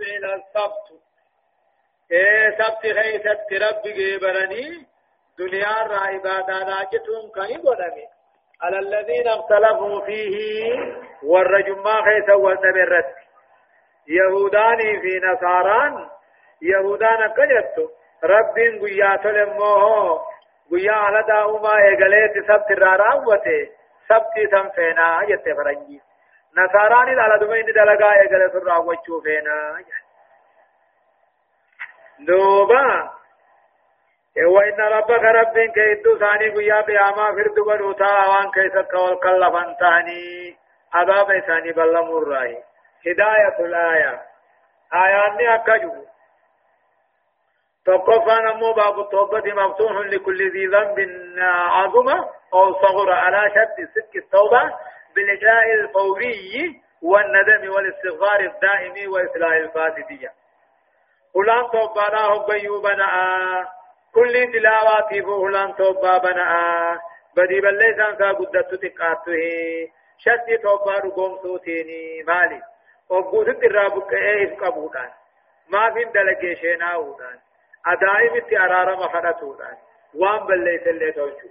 جعل السبت. إيه سبت خيست ربي جبرني دنيا را عبادة راجتهم كان قدمي على الذين اختلفوا فيه والرجما خيس والنبرت يهوداني في نصاران يهودان كجتو رب قيا تلموه قيا على داوما اغليت سبت راراوته سبت سنفينا جت فرنجي نصاراني على دمين دلقا اغليت راوچو فينا دوبا وإن ربك رب كيدو ثاني قيا بياما فرد بنوتا وان كيسك والكلفان ثاني عذاب ثاني بلمو الرأي هداية الآية آياني أكجو توقفنا مو باب التوبة مفتوح لكل ذي ذنب عظمة أو صغر على شرط صدق التوبة بالإجراء الفوري والندم والاستغفار الدائم وإصلاح الفاسدية. فلان توبانا هم بيوبنا كل تلاواتي فلان توبا بنا. بدي بلي سانسا قدت تقاته شتي توبا رقوم سوتيني مالي. وقوت الرابك إيه قبودان ما في دلقي شيناودان أدائم ارارم خدتودان وان بلي سلي توجو.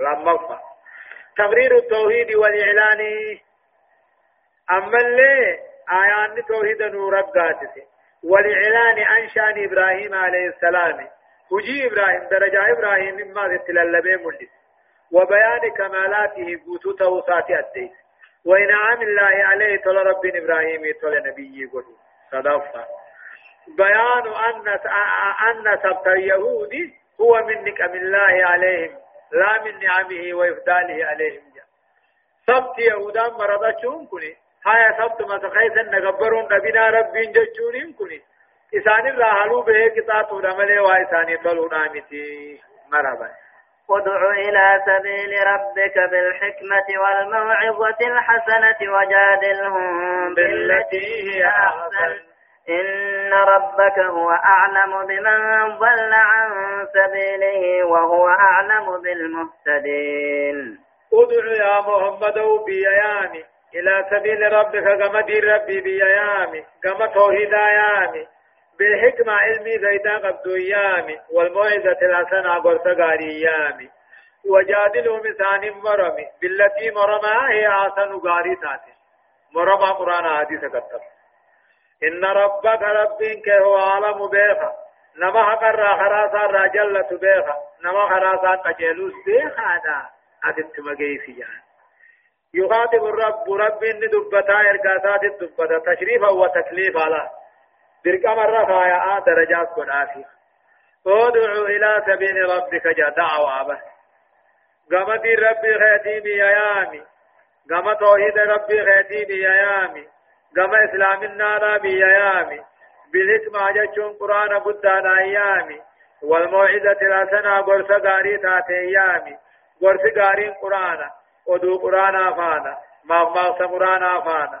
لما تقرير التوحيد والإعلان. أما اللي آيان توحيد نور قاتسي والإعلان عن شأن إبراهيم عليه السلام. هجي إبراهيم درجة إبراهيم مما تتللبه ملس وبيان كمالاته قوتو توساتي الدين. وإنعام الله عليه تل رب إبراهيم تل نبي قلو صدفة. بيان أن أن سبت اليهود هو من نعم الله عليهم. لا من نعمه وإفضاله عليهم. سبت يهودا مرضتهم كني هاي سبت مسخيس نغبرون نبينا ربين ججونين كني إسان الرحلو به كتاب ودمله وإساني طلو نامتي. مرحبا. ادع إلى سبيل ربك بالحكمة والموعظة الحسنة وجادلهم بالتي هي أحسن. إن ربك هو أعلم بمن ضل عن سبيله وهو أعلم بالمهتدين. ادع يا محمد بيامي إلى سبيل ربك كما دير ربي بيامي كما توحيد يامي بالحكمة علمي زيدا قبضو يامي والموعظة الحسنة قرص غاري يامي وجادلهم ثاني مرمي بالتي مرمى هي أحسن غاري تاتي مرمى قرآن حديث كتب إن ربك ربك هو عالم بيخا. نما حقر خراسا راجلة بيخا. نما خراسا قجلوس بيخا دا. أدت مجيسي جان. يخاطب الرب. رب إن دبتا إرقاسات الدبتا. تشريفا وتكليفا له برقم الرفايا درجات قنافي أدعو إلى سبيل ربك جا دعوة به قمت ربي خيتي بيامي قم توحيد ربي خيتي بيامي قم إسلام النار بيامي بالحكمة جتشون قرآن بدانا أيامي والموعظة الحسنة قرص غاري تاتي أيامي قرص غارين قرآن ودو قرآن أفانا ما ما قرآن أفانا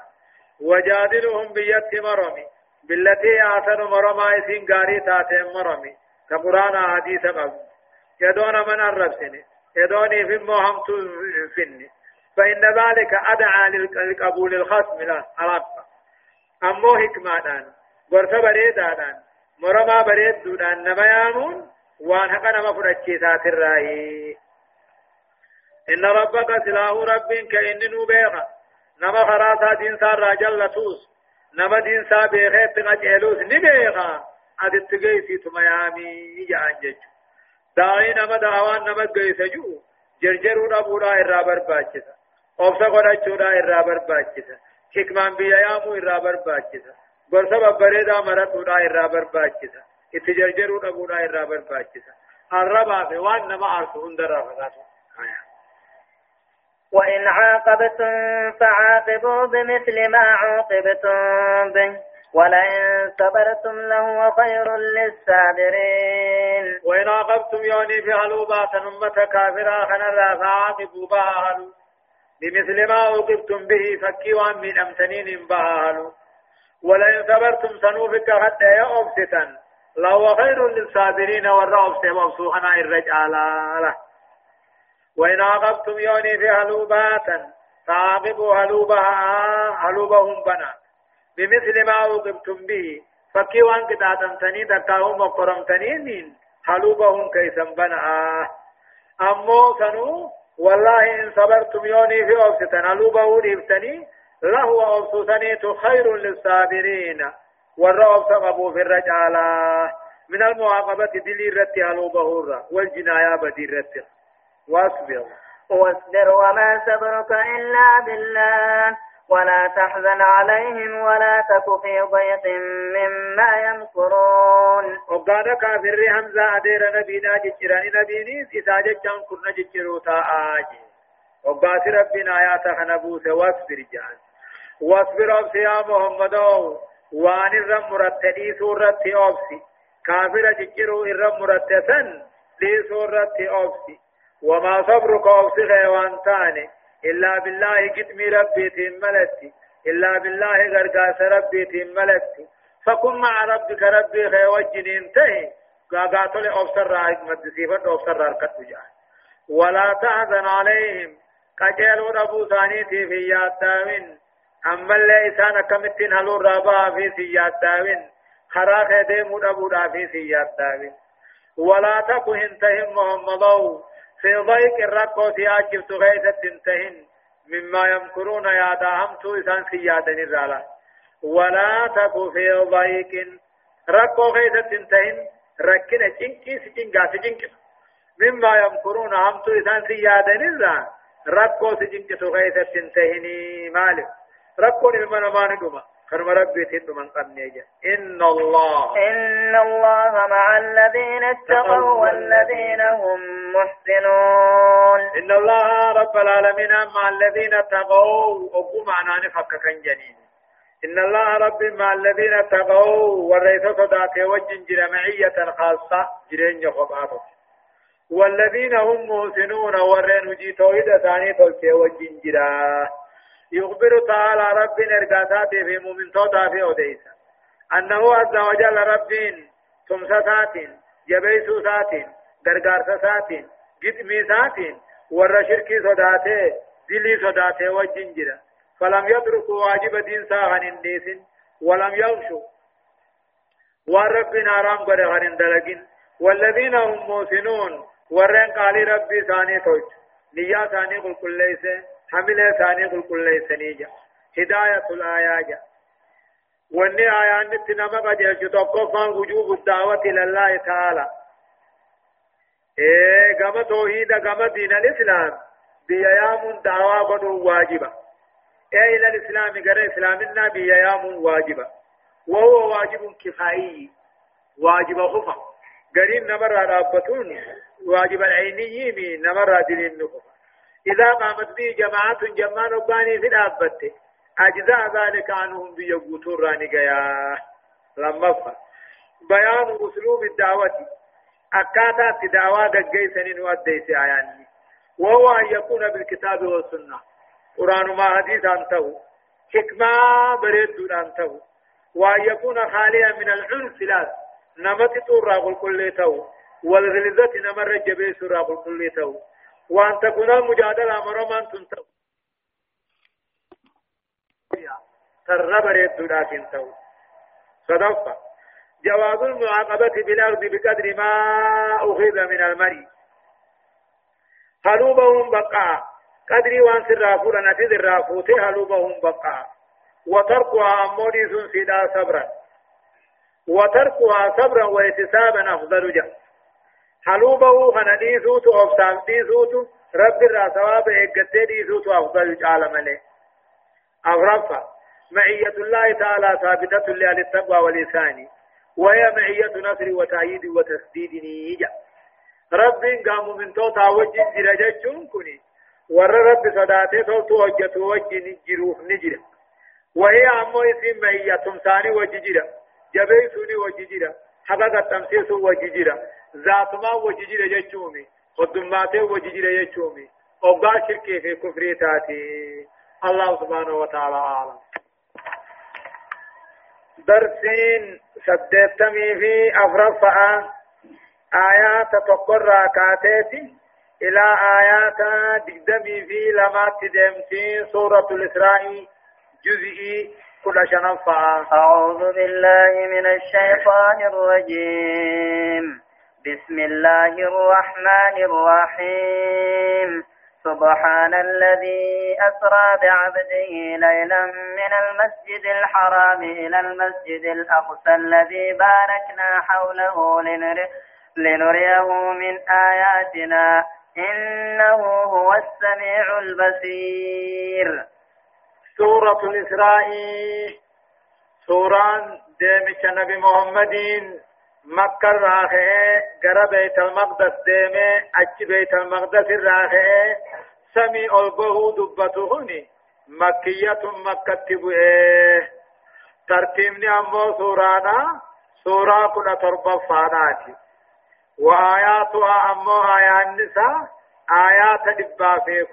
وجادلهم بيت مرمي بالتي آثر مرما اسين غاري تاتي مرمي كقرآن حديث قبل يدون من الربسني يدوني في موهم فيني فإن ذلك أدعى للقبول الخصم لا عرفت أمو حكمانان غرفة بريدانان مرما بريد دودان نما يامون. وان حقا نما فرچيسات الرأي. إن ربك سلاه رب كإن نوبيغا نما خراسا دين سار راجل لتوس نما دين سا بيغيت تغجلوس نبيغا أدت تغيسي تميامي. جان جج داعي نما دعوان نما قيس جو جرجرو نبورا إرا برباچسا قرأچودا إرا برباچسا حكمان بيا يامو إرا برباچسا برسا ببريدا مرتودا إرا برباچسا اتجرجرو نبورا إرا برباچسا الربا في وان نما عرفو هندر رفقاتو آيات وإن عاقبتم فعاقبوا بمثل ما عوقبتم به ولئن صبرتم لهو خير للصابرين وإن عاقبتم يوني في هلوبات أمة كافرة خنرا فعاقبوا بها هلو بمثل ما عوقبتم به فكي وان من أمتنين بها هلو ولئن صبرتم سنوفك حتى يأبسطا لهو خير للصابرين والرأب سيبصوحنا الرجال له. وإن عاقبتم يوني في هلوباتا فعاقبوا هلوبها هلوبهم بنا. بمثل ما عوقبتم به فكي وان قطعتمتني دكاهم وقرمتنين حلوبهم كيسا بنعا أمو سنو والله إن صبرتم يوني في أوفتن حلوبه ريفتني لهو أوفتني خير للصابرين. والرأب سقبوا في الرجالة من المعاقبة دلي رتي حلوبه والجنايا بدي رتي واصبر. واصبر وما صبرك إلا بالله. ولا تحزن عليهم ولا تك في ضيق مما يمكرون. وقال كافر حمزة أدير نبينا جتراني نبيني إساجة جان كرنا جترو تا آجي وقال ربنا آيات خنبوس واصبر جان. واصبر أبسي يا محمد. وان الرم مرتدي سورة أبسي كافر جترو الرم مرتسن لي سورة أبسي وما صبرك أبسي غيوان تاني. إلا بالله قدمي ربي تملتي إلا بالله غرقاس ربي تملتي فكن مع ربك ربي خي وجن انتهي. قاقاتل أبصر رايك مدسيفة أبصر رايك ولا تحزن عليهم. قجل ربو ثانيتي في ياتاوين أما اللي إسانا كمتين هلو رابا في سياتاوين خراخ ديمو ربو في سياتاوين ولا تكو انتهم محمدو. في ضيق الرقو سياجب تغيثة تنتهن مما يمكرون يا داهمتو إسان سيادة نرالا ولا تكو في ضيق رقو غيثة تنتهن ركنا جنكي سجنكا سجنكي مما يمكرون همتو إسان سيادة نرالا رقو سجنكي تغيثة تنتهني مالك. رقو نلمنا ما ندوما خرم ربي تدو من قبنيجا إن الله. إن الله مع الذين اتقوا والذين هم محسنون. إن الله رب العالمين مع الذين اتقوا. أقوم معنا نفك كان جنين إن الله رب مع الذين اتقوا. والرئيس صداته وجن معية خاصة جرين يخباته والذين هم محسنون. وجي توحيد ثاني تلك وجن جرا. يخبر تعالى رب ارقاسات في مؤمن توتا في أوديسا. أنه عز وجل رب تمسسات جبيسوسات غرغارسات قدميسات ور شركي صداته دلي صداته وجنجرا فلم يتركوا واجب دين ساغن انديس ولم يغشوا وربنا رام غرغن دلقين. والذين هم موسنون ورن قال ربي ثاني توج. نيا ثاني قل كل ليس حمل ثاني قل كل ليس نيجا هداية الآيات واني آيان نتنما قد يجتوقفا وجوب الدعوة إلى الله تعالى. إيه قام توحيد قام دين الإسلام. بيام دعوة بدو واجبة. إيه إلى الإسلام قرأ إسلامنا بيام واجبة. وهو واجب كفائي. واجب خفا قرين نمر رابطون واجب العيني نمر دين نخفا إذا قامت به جماعة جمان رباني في الأبتة أجزاء ذلك عنهم بيقوتون راني لما فا. بيان أسلوب الدعوة. أكاتا تدعوة قجي سنين وديس آياني. وهو أن يكون بالكتاب والسنة. قرآن ما حديث أنته. حكمة بريد أنته. وأن يكون خاليا من العنف لا. نمت طور قل كل والغلظة نمر جبيس قل كل وأن تكون المجادلة مرمان تنتو ترى بريد لكن تو صدفة جواز المعاقبة بالأرض بقدر ما أخذ من المري هلوبهم بقى. قدر وان سرافو نتيذ الرافوت هلوبهم بقى. وتركها أمودي سنسيدا صبرا. وتركها صبرا واحتسابا أفضل جه حلوبه خنديسوت أفسام ديسوت رب الرسواب إقدي ديسوت أفضل جعل ملي أغرفة معية الله تعالى ثابتة لأهل التقوى والإحسان وهي معية نصر وتأييد وتسديد نيجا رب قام من توتا وجه جرجتون كني ور رب صداته توتو وجه وجه نجروف نجرا وهي أمو اسم معية تمساني وجه جرا جبيسوني وجه جرا حقا التمسيس وجه جرا ذات ما وجه جرا جتومي قدماته وجه جرا جتومي وقا شركي في كفري تاتي الله سبحانه وتعالى أعلم درسين سدتمي في أفرفع آيات تقر كاتيتي إلى آيات دقدمي في لما تدمتي سورة الإسراء جزئي كل شنفا أعوذ بالله من الشيطان الرجيم بسم الله الرحمن الرحيم. سبحان الذي أسرى بعبده ليلا من المسجد الحرام إلى المسجد الأقصى الذي باركنا حوله لنريه من آياتنا. إنه هو السميع البصير. سورة الإسراء سورة ديمش نبي محمدين. مكة راخه غرا بيت المقدس ديمه اچ بيت المقدس راخه سمي البه دبتهني مكية مكة تبئه ترتيبني أمو سورانا سورة كنا تربى فاناتي وآياتها أمو آيات النساء آيات دبا في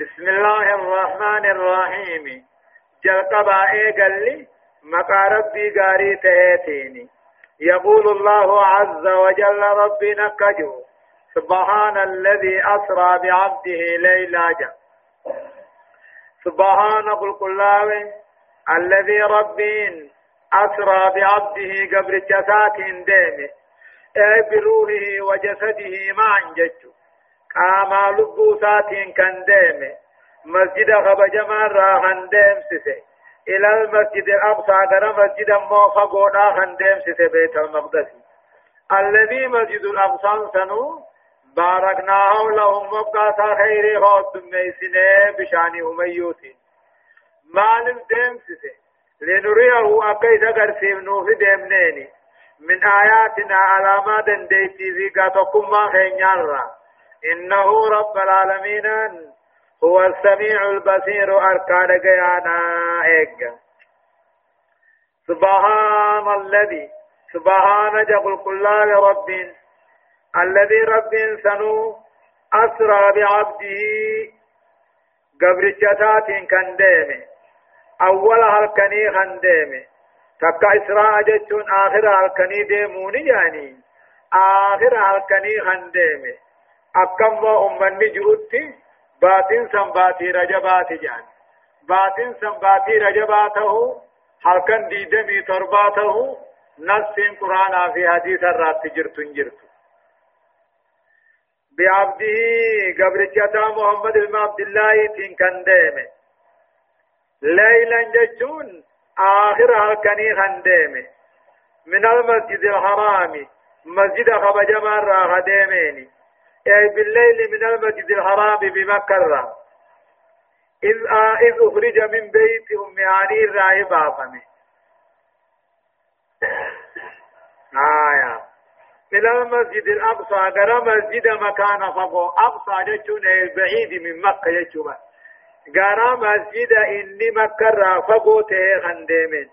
بسم الله الرحمن الرحيم جلقبا إيقل مقا ربي قاري تهيتيني يقول الله عز وجل ربنا كجو سبحان الذي أسرى بعبده ليلا جا سبحان قل الذي ربين أسرى بعبده قبل جسات ديمه أي بروحه وجسده معا ججو قاما لبوسات كان ديمه مسجد خبجما راهن ديم سسي إلى المسجد الأقصى غير مسجد موفا قونا خندم سيسي بيت المقدس. الذي مسجد الأقصى سنو باركنا لهم مبقى خير خود ميسنه بشاني هميوتين مال ديم سيسي. لنريه أكيد غرسيم نوفي ديمنيني من آياتنا علامات ديتي في قاتكم ما خينيان إنه رب العالمين هو السميع البصير أركان قيانا إيجا سبحان الذي سبحان جقل كل رب الذي رب سنو أسرى بعبده قبر الشتات كان ديمه أول هلكني خان ديمه تكا إسراء جتون آخر هلكني ديموني يعني آخر هلكني خان ديمه أكم أمني جؤتي باتين سن باتي رجبات جان باتين سن باتي رجباته حلقن ديدمي ترباته نسين قرآن في حديث الرات جرت جرت بعبده قبرجتا محمد بن عبد الله تين كان ديمه ليلا جتون آخر هلكني خنديمه من المسجد الحرام مسجد خبجمان راغ ديميني أي بالليل من المسجد الحرام بمكة إذ إذ أخرج من بيت أم هاني الراهبة فمه آية. من المسجد الأقصى غير مسجد مكان فقو. أقصى جتون بعيد من مكة جتون غير مسجد إني مكة فقو تهي خندمين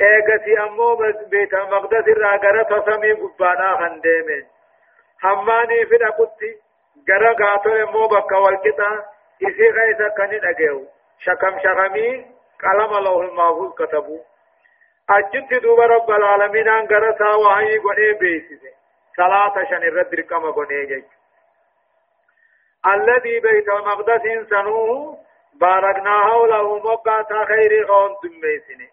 إيغتي أمو بيت المقدس الرا غير تسمي قبانا هماني في دقتي غرا غاتو مو بكا والكتا إسي غيثا كان دغيو شكم شكمي قلم الله المحفوظ كتبو أجت دوب رب العالمين أن غرا ساوهي غني بيسي صلاة شن الرد رقم غني جي الذي بيت المقدس سنوه باركنا حوله مقاتا خير غون دميسني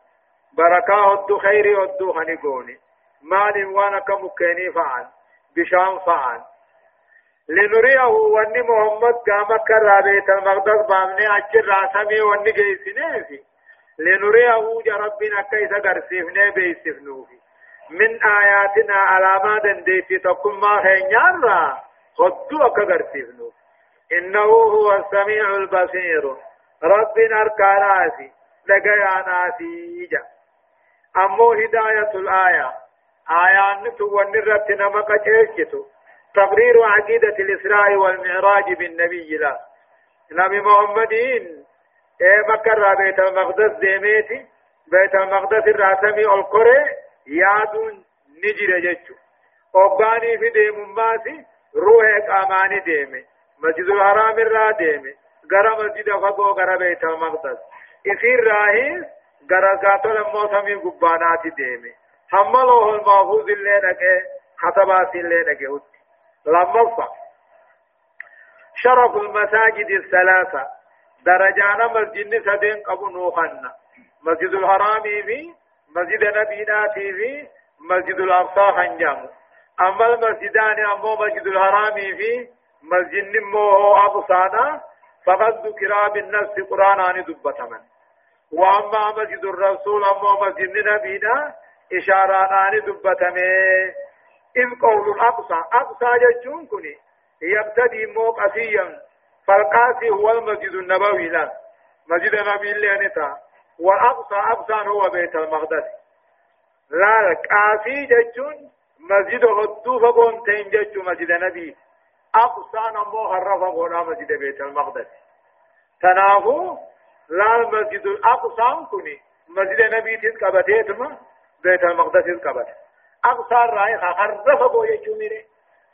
بركاه الدو خير الدو خني غوني مال وأنا كمكيني فعل بشام فعل لنريه وني محمد قام كرا بيت المقدس بامني أجر راسمي وني جيسنه في لنريه يا ربنا كيف غرسفنه بيسفنوفي من آياتنا علامات ديتي تقوم ما هنيان را خدوا كغرسفنوف إنه هو السميع البصير. ربنا أركاناسي لقياناسي جا. أمو هداية الآية. آيان تون الرت نمك تيجتو تقرير عقيدة الإسراء والمعراج بالنبي لا. نبي محمدين إيه مكة بيت المقدس ديميتي بيت المقدس الراسمي القرى يادون نجر جتشو وقاني في ديم ماسي روح اماني ديمي. مسجد الحرام الرا ديمي. غرا مسجد فقو غرا بيت المقدس. إثير راهي غرا قاتل موسمي قبانات ديمي. حمله المحفوظ اللي نكي خطبات اللي نكي لما شرف المساجد الثلاثة. درجانا مسجد سدين قبو نوخنا مسجد الحرام في مسجد نبيناتي في مسجد الأقصى خنجام أما المسجدان أما مسجد الحرام في مسجد نمو أقصانا فقد ذكر بالنفس قرآن عن دبتمن وأما مسجد الرسول أما مسجد نبينا إشارات عن دبتمن إذ قول الأقصى أقصى ججون كني يبتدي موقفيا فالقاسي هو المسجد النبوي لا مسجد النبي اللي نتا والأقصى أقصى هو بيت المقدس لا القاسي ججون مسجد غدو فقون تين ججو مسجد النبي أقصى نمو هرف قونا مسجد بيت المقدس تنافو لا المسجد الأقصى كني مسجد النبي تتكبتيتما بيت المقدس تتكبت أقصى الرأي خرف قوي يجو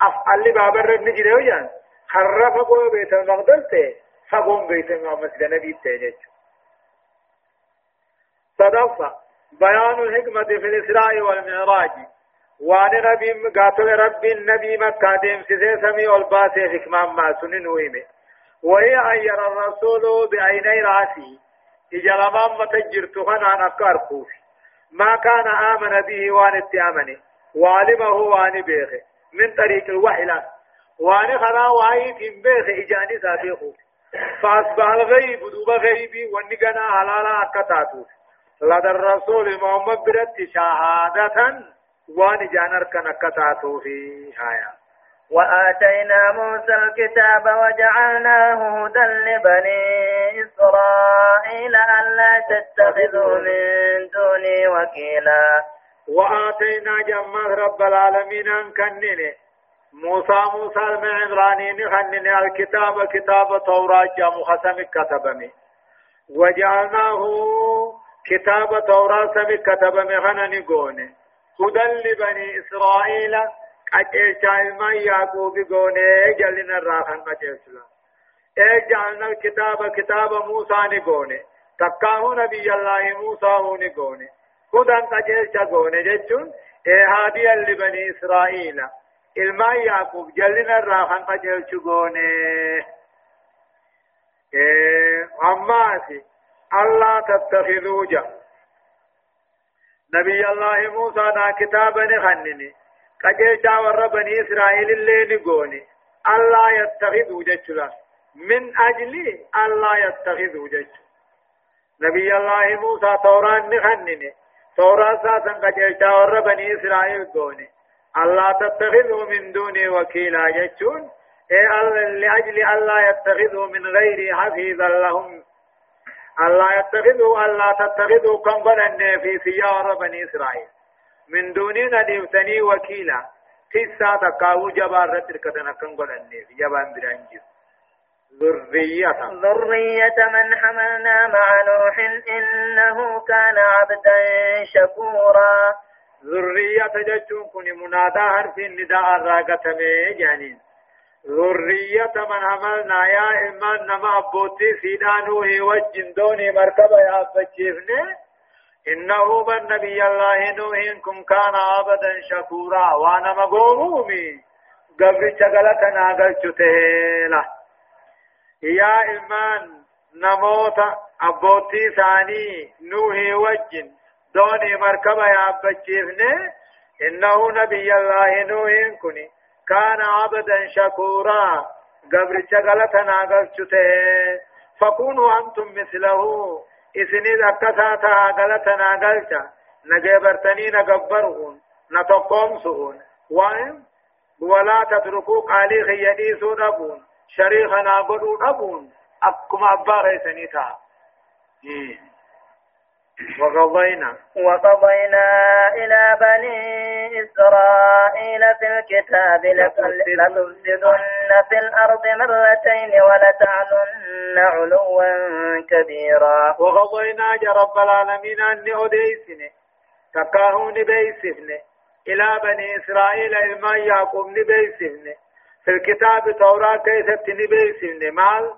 أفعل بابر نجري ويان. خرف قوي بيت المقدس تي فقوم بيت المسجد النبي تيجي صدفة. بيان الحكمة في الإسراء والمعراج. وان نبي قاتل رب النبي مكة ديم سيسي سمي والباسي حكمة ما سنن وهي أن يرى الرسول بعيني راسه إجلمان متجرت خنا خوفي. ما كان آمن به وان اتيامني. وعلمه وان بيخه من طريق الوحي له وان خنا وعي في بيخه إجاني خوفي فأصبح الغيب دوب غيبي ونقنا حلالا أكتاتوف لدى الرسول محمد برد شهادة وان جانر كان أكتاتو في هايا. وآتينا موسى الكتاب وجعلناه هدى لبني إسرائيل ألا تتخذوا من دوني وكيلا. وآتينا جمال رب العالمين أن كنني. موسى موسى المعمراني خنني الكتاب كتاب توراة جامو خسم كتبمي وجعلناه كتاب توراة سمي كتبمي خنني قوني. هدى لبني إسرائيل قجيشا إلما يعقوب قوني جلنا الراحن قجيشلا جعلنا الكتاب كتاب موسى نقوني تقاه نبي الله موسى نقوني هدى قجيشا قوني جتون إيه هاديا لبني إسرائيل إلما يعقوب جلنا الراحن قجيشا قوني أماسي الله تتخذوا جا۔ نبي الله موسى نا كتابا نخنني ور بني إسرائيل اللي نقوني. الله يتخذوا جتلا من أجل الله يتخذوا جت نبي الله موسى توران نخنني. توران ساسا قجيشا ور بني إسرائيل قوني. الله تتخذوا من دوني وكيلا جتون إيه لأجل الله يتخذوا من غير حفيظا لهم. الله يتخذوا الله تتخذوا كم في سيارة بني إسرائيل. من دوننا ديوتني وكيلا. تسا تقاو جبار رتركتنا كم قلن في جبان برانجز ذرية. ذرية من حملنا مع نوح إنه كان عبدا شكورا. ذرية جتون كن منادى حرف النداء الراقة جانين ذرية من عملنا يا إمان نما أبوتي سيدانوه وجندوني مركبة يا فجيفني إنه من نبي الله نوح كم كان عبدا شكورا وأنا مقومومي قبل شغلتنا قلت له يا إمان نموت أبوتي ثاني نوح وجن. دوني مركبة يا فجيفني إنه نبي الله نوح كني كان عبدا شكورا. قبر شغلتنا قلتته فكونوا أنتم مثله. إسني ذكساتها قلتنا قلتا نجبرتني نقبرون نتقومسون وإن ولا تتركوا قالي خيديسون أبون شريخنا قدون أبون أكما أباري سنيتا إيه. وقضينا. وقضينا إلى بني إسرائيل في الكتاب لتفسدن. في الأرض مرتين ولتعلن علوا كبيرا. وقضينا يا رب العالمين أني أديسني تكاهون بيسفني إلى بني إسرائيل إلما يعقوب نبيسفني في الكتاب توراة كيف نبيسفني مال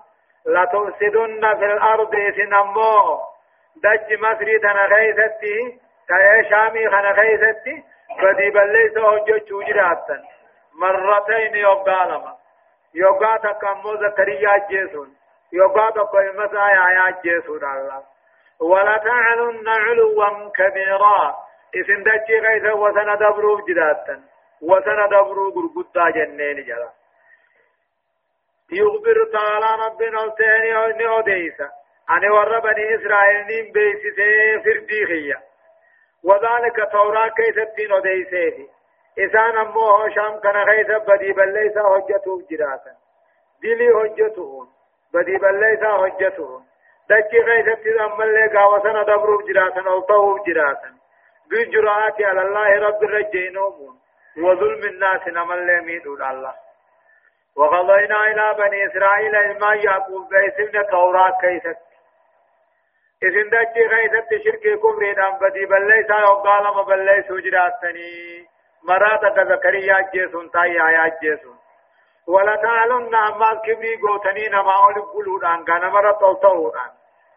لتفسدن في الأرض سنمو دج مصري تنا خيستي تاي شامي خنا خيستي بدي بليس هجو چوجراتن مرتين يوغالما يوغا تكمو زكريا جيسون يوغا تكو مسايا يا جيسون الله. ولتعلن علوا كبيرا اسم دجي غيث وسندبرو جداتا وسندبرو قرقدا جنين جلا يخبر تعالى ربنا التاني وديسا أن ور بني إسرائيل نين بيسي فردي خيا وذلك توراة كيستين وديسي إسان أمو شام كان غيث بدي بل ليس حجته جراتا دلي حجتهم بدي بل ليس حجتهم دجي غيث تزمل لك وسن دبرو جراتا أو طهو جراتا بالجرآت على الله رب الرجينومون وظلم الناس نمل لميد الله وقضينا إلى بني إسرائيل إلما يعقوب بيسمنا توراة كيست إذن دجي غيثت شرك كفر دام بدي بليسا وقال ما بليسو جراتني مراتك زكريا جيسون تاي آيات جيسون ولا تعلم أما كبري قوتني نما أولي قلودان كان مرة تلتوودان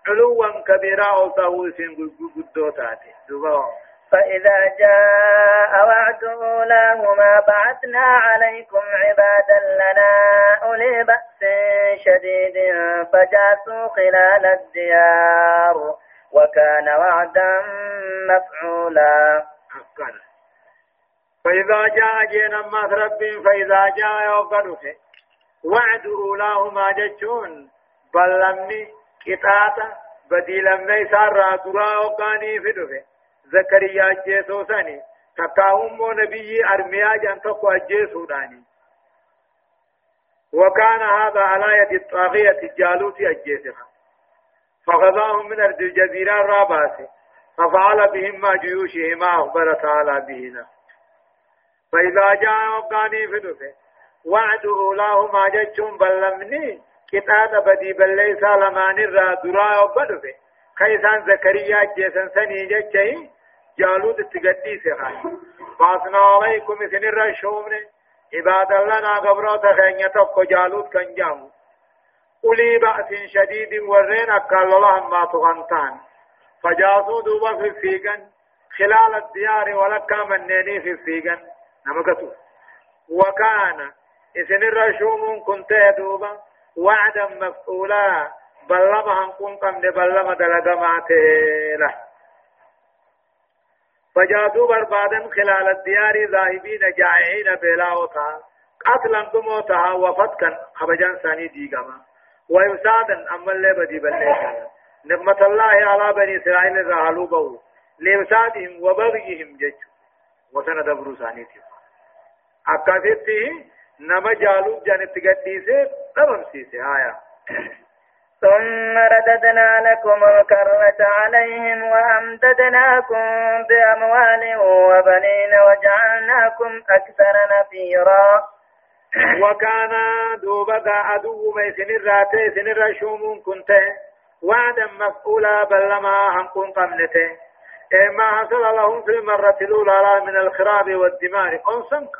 علوا كبيرا أو تهوسين قدوتاتي دبا فإذا جاء وعد أولاهما بعثنا عليكم عبادا لنا أولي بأس شديد فجاسوا خلال الديار وكان وعدا مفعولا. حقا فإذا جاء جينا ما رب فإذا جاء يوقنه وعد أولاهما جتشون بلمني كتاتا بديلمني سارا درا وقاني في دفه زكريا جيسو سني تكاهم نبي أرميا جان تقو أجيسو داني وكان هذا على يد الطاغية جالوت أجيسها فغضاهم من أرض الجزيرة الرابعة ففعل بهم ما جيوشه ما أخبر تعالى بهنا فإذا جاء وقاني فدفه وعد أولاهما جتشون بلمني كتاب بدي بليسا لمان الرا درا وبدفه كيسان زكريا جيسن سني جتشي جالوت تقدي سخان فاسنا عليكم سن الرشومن عباد لنا قبرات خينية تقو جالوت كان جامو أولي بأس شديد ورين أكال الله ما تغنطان فجاسوا دوبا في الفيقن. خلال الديار ولكا منيني في الفيقن. نمكتو. وكان إسن الرشوم كنت دوبا وعدا مفعولا. بلما هنكون قمد بلما دلقماته له. فجادوا بربادا خلال الديار ذاهبين جائعين بلاوتا قتلا دموتها وفتكا خبجان ثاني ديقما وإفسادا أما اللي بدي بليتا نعمة الله على بني إسرائيل رهلوا بو. لإفسادهم وبغيهم جج. وسندبروا ثاني تيو. أكاسيتي نما جالوب جانت قديسه نممسيسه آية ثم رددنا لكم الكرة عليهم وأمددناكم بأموال وبنين وجعلناكم أكثر نفيرا. وكان دوبا عدو ما سنر سنر شوم كنت وعدا مفعولا بل لما هنكون قمنته ما حصل لهم في المرة الأولى من الخراب والدمار أنسنك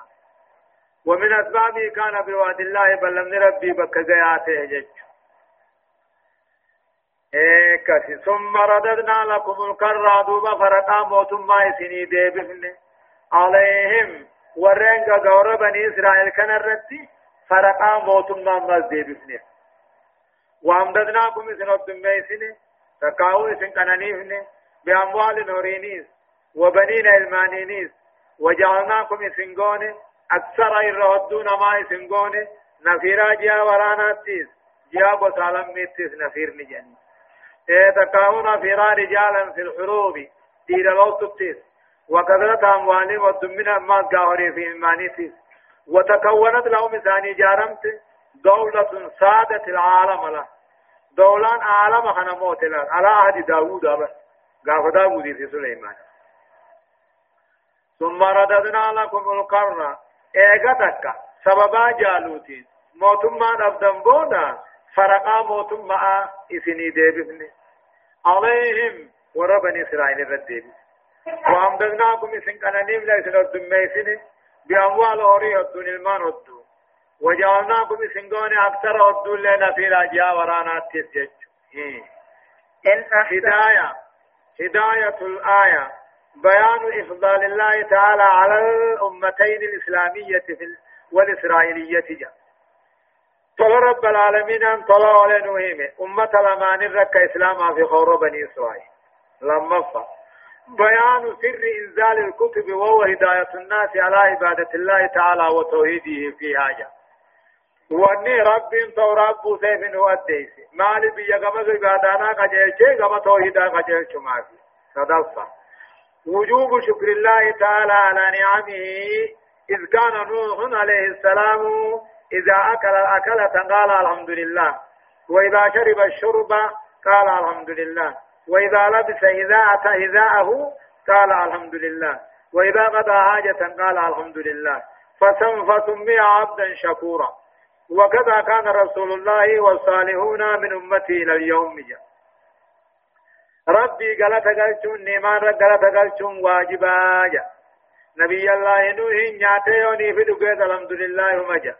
ومن أسبابه كان بوعد الله بل لم نربي بك جياته جج. إيه ثم رددنا لكم الكرة دوبا فرقا موتم ما سني ديبفن عليهم ورنجا غور بني إسرائيل كان الرتي فرقا موتم ما ديبفن وامددناكم سنو دميسن تقاو سن كنانيفن بأموال نورينيس وبنين المانينيس وجعلناكم سنغون أكثر الرهدون ما سنغون نفيرا جيا وراناتيس جيا بسالم ميتيس نفير نجاني تكاون فيرا رجالا في الحروب دير الوطتيس وكثرة أموالهم والدمين أمات قاهري في إيمانيتيس. وتكونت لهم ثاني جارمت دولة سادت العالم له. دولان عالم خنموت له على عهد داوود أبا. قاف داوود في سليمان. ثم رددنا لكم القرن. إيغتك سببا جالوتين. موتما أبدن بودا. فرقا موتما إسني ديبفني عليهم وربني إسرائيل الردين وأمددناكم إسن كنانيم لا إسن الدميسن بأموال أوري الدون المان الدو وجعلناكم إسن قوني أكثر الدون لنا في راجع ورانا تسجج إن هداية. هداية الآية. بيان إفضال الله تعالى على الأمتين الإسلامية والإسرائيلية جاء طلع رب العالمين أن طلع على نوهم أمة لمان رك إسلاما في خور بني إسرائيل. لما فا. بيان سر إنزال الكتب وهو هداية الناس على عبادة الله تعالى وتوحيده في حاجة. وأني رب تو رب سيف وديس مالي بيا كما عبادانا قجيشي كما توحيدا قجيش ما في. صدفة وجوب شكر الله تعالى على نعمه إذ كان نوح عليه السلام إذا أكل الأكلة قال الحمد لله. وإذا شرب الشرب قال الحمد لله. وإذا لبس إذا أتى إذاءه قال الحمد لله. وإذا قضى حاجة قال الحمد لله. فسم فسمي عبدا شكورا. وكذا كان رسول الله والصالحون من أمتي إلى اليوم. ربي قال تقلتون نيمان قال تقلتون واجبا جاء نبي الله نوح نياتيوني في دقيت الحمد لله مجا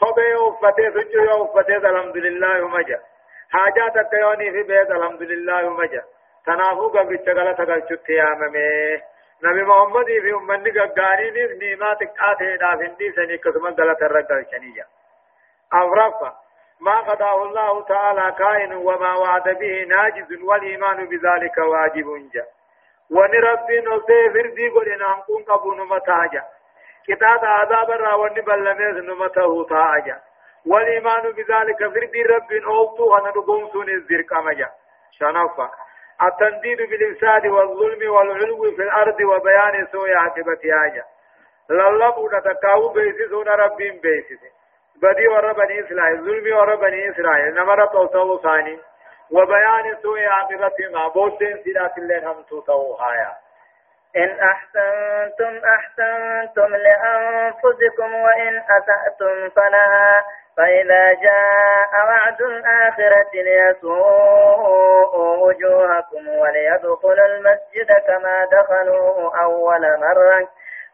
خبه وفتي سجو وفتي الحمد لله مجا حاجات التيوني في بيت الحمد لله مجا تنافو قبل الشغلة تقلت ياممي نبي محمد في أمني قاني نيف نيمات قاتي نافندي سني قسم غلط الرقل شنية أورفا ما قضاه الله تعالى كائن وما وعد به ناجز والإيمان بذلك واجب جا. ونربي نصي فردي قلنا نكون قبون متاجا كتاب عذاب الراوني بلميز نمته تاجا والإيمان بذلك فرد رب أوتو أنا نقوم سون الزرق أمجا. شنفا. التنديد بالإفساد والظلم والعلو في الأرض وبيان سوء عاقبة آجا. للبو نتكاو بيسسون رب بيسس بدي ور إسرائيل. ظلم ور إسرائيل. نمر توسو ثاني. وبيان سوء عاقبة ما. بوتين سيرات الله هم توسو هايا. إن أحسنتم أحسنتم لأنفسكم وإن أسأتم فلها فإذا جاء وعد الآخرة ليسوءوا وجوهكم وليدخلوا المسجد كما دخلوه أول مرة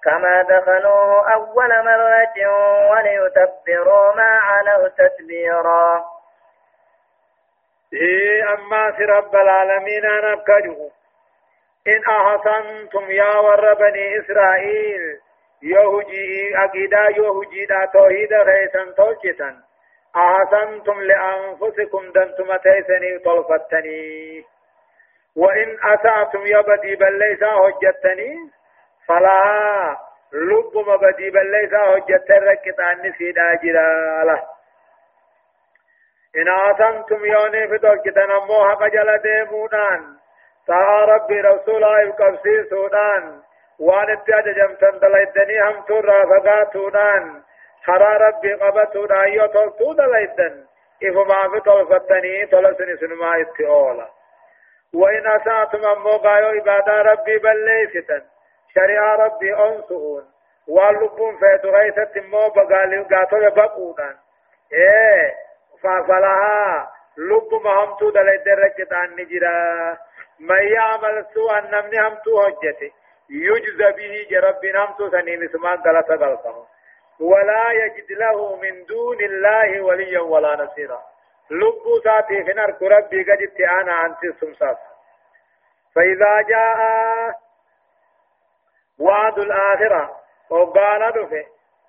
كما دخلوه أول مرة وليتبروا ما علوا تتبيرا إيه أما في رب العالمين أنا أبكره إن أحسنتم يا ور بني إسرائيل يهجي أكيدا يهجي دا توحيد غيثا توجتا أحسنتم لأنفسكم دنتم تيسني طلفتني. وإن أسأتم يبدي بل ليس هجتني فلا لب مبدي بل ليس هجت ركت عني سيدا جلاله إن أحسنتم يوني في توجتا نمو حق جل ديمونان. تا ربي رسولا يقبسي سودان وان اتجا جمتن دلائدني هم تورا فقاتونان. خرا ربي قبتونا ايو تلتو دلائدن إفو ما في طلفتني طلسني سنما اتئولا وإن أساتم أمو قايو إبادة ربي بليستن شريعة ربي أنسؤون واللبون فيتو غيثت مو بقالي قاتو يبقونان إيه ففلها لب مهمتو دلائدن ركتان نجرا. من يعمل سوءا نمني همتو هجته يجزى به جرب نمتو سنين اسمان دلتا غلطه. ولا يجد له من دون الله وليا ولا نصيرا. لبو ساتي في نار ربي قد اتعانا عن سمساس. فإذا جاء وعد الآخرة وقال دفه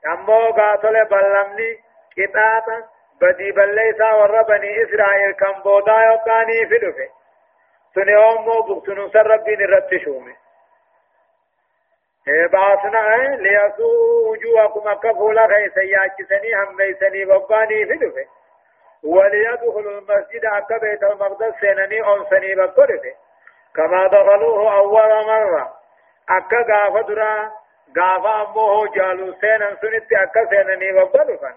أمو قاتل بلمني كتاتا بدي بليسا وربني إسرائيل كم بودا يقاني في دفه سنيوم مو بقتنو سر ربي نرتشومي بعثنا ليسوء وجوهكم كفولا خيسا ياكسني هم ليسني وقاني في دفه وليدخلوا المسجد أكا بيت المقدس سنني أنسني بقرفه كما دخلوه أول مرة. أكا غافة درا غافة أمه جالو سينا سنت أكا سنني وقرفا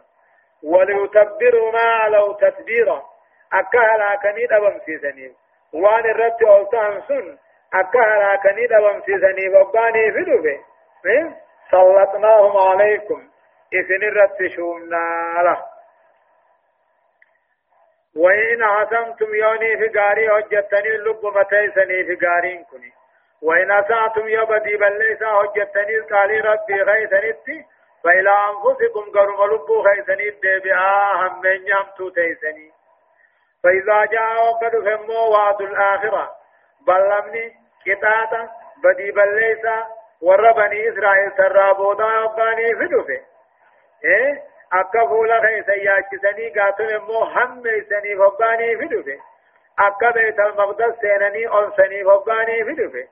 وليتبروا ما علوا تتبيرا أكا هلاكني دبم سيسني وان الرد أولتان سن أكا هلاكني دبم سيسني وقاني في دفه سلطناهم عليكم إذن الرد شومنا له وإن عزمتم يوني في غاري هجتني اللب متيسني في غارين كني وإن أسعتم يبدي بل ليس هجتني قالي ربي غيثني فإلى أنفسكم قرم لب غيثني دبعا هم من يمتو تيسني فإذا جاء وقد فموا وعد الآخرة. بلمني كتاتا بدي بل ليس ور بني إسرائيل ترابودا يباني فدفه إيه؟ akka fuula keessa yaachisanii gaatun immoo hammeeysanii hoggaanii fidufe أكا بيت المقدس سينني أنسني فقاني في دفه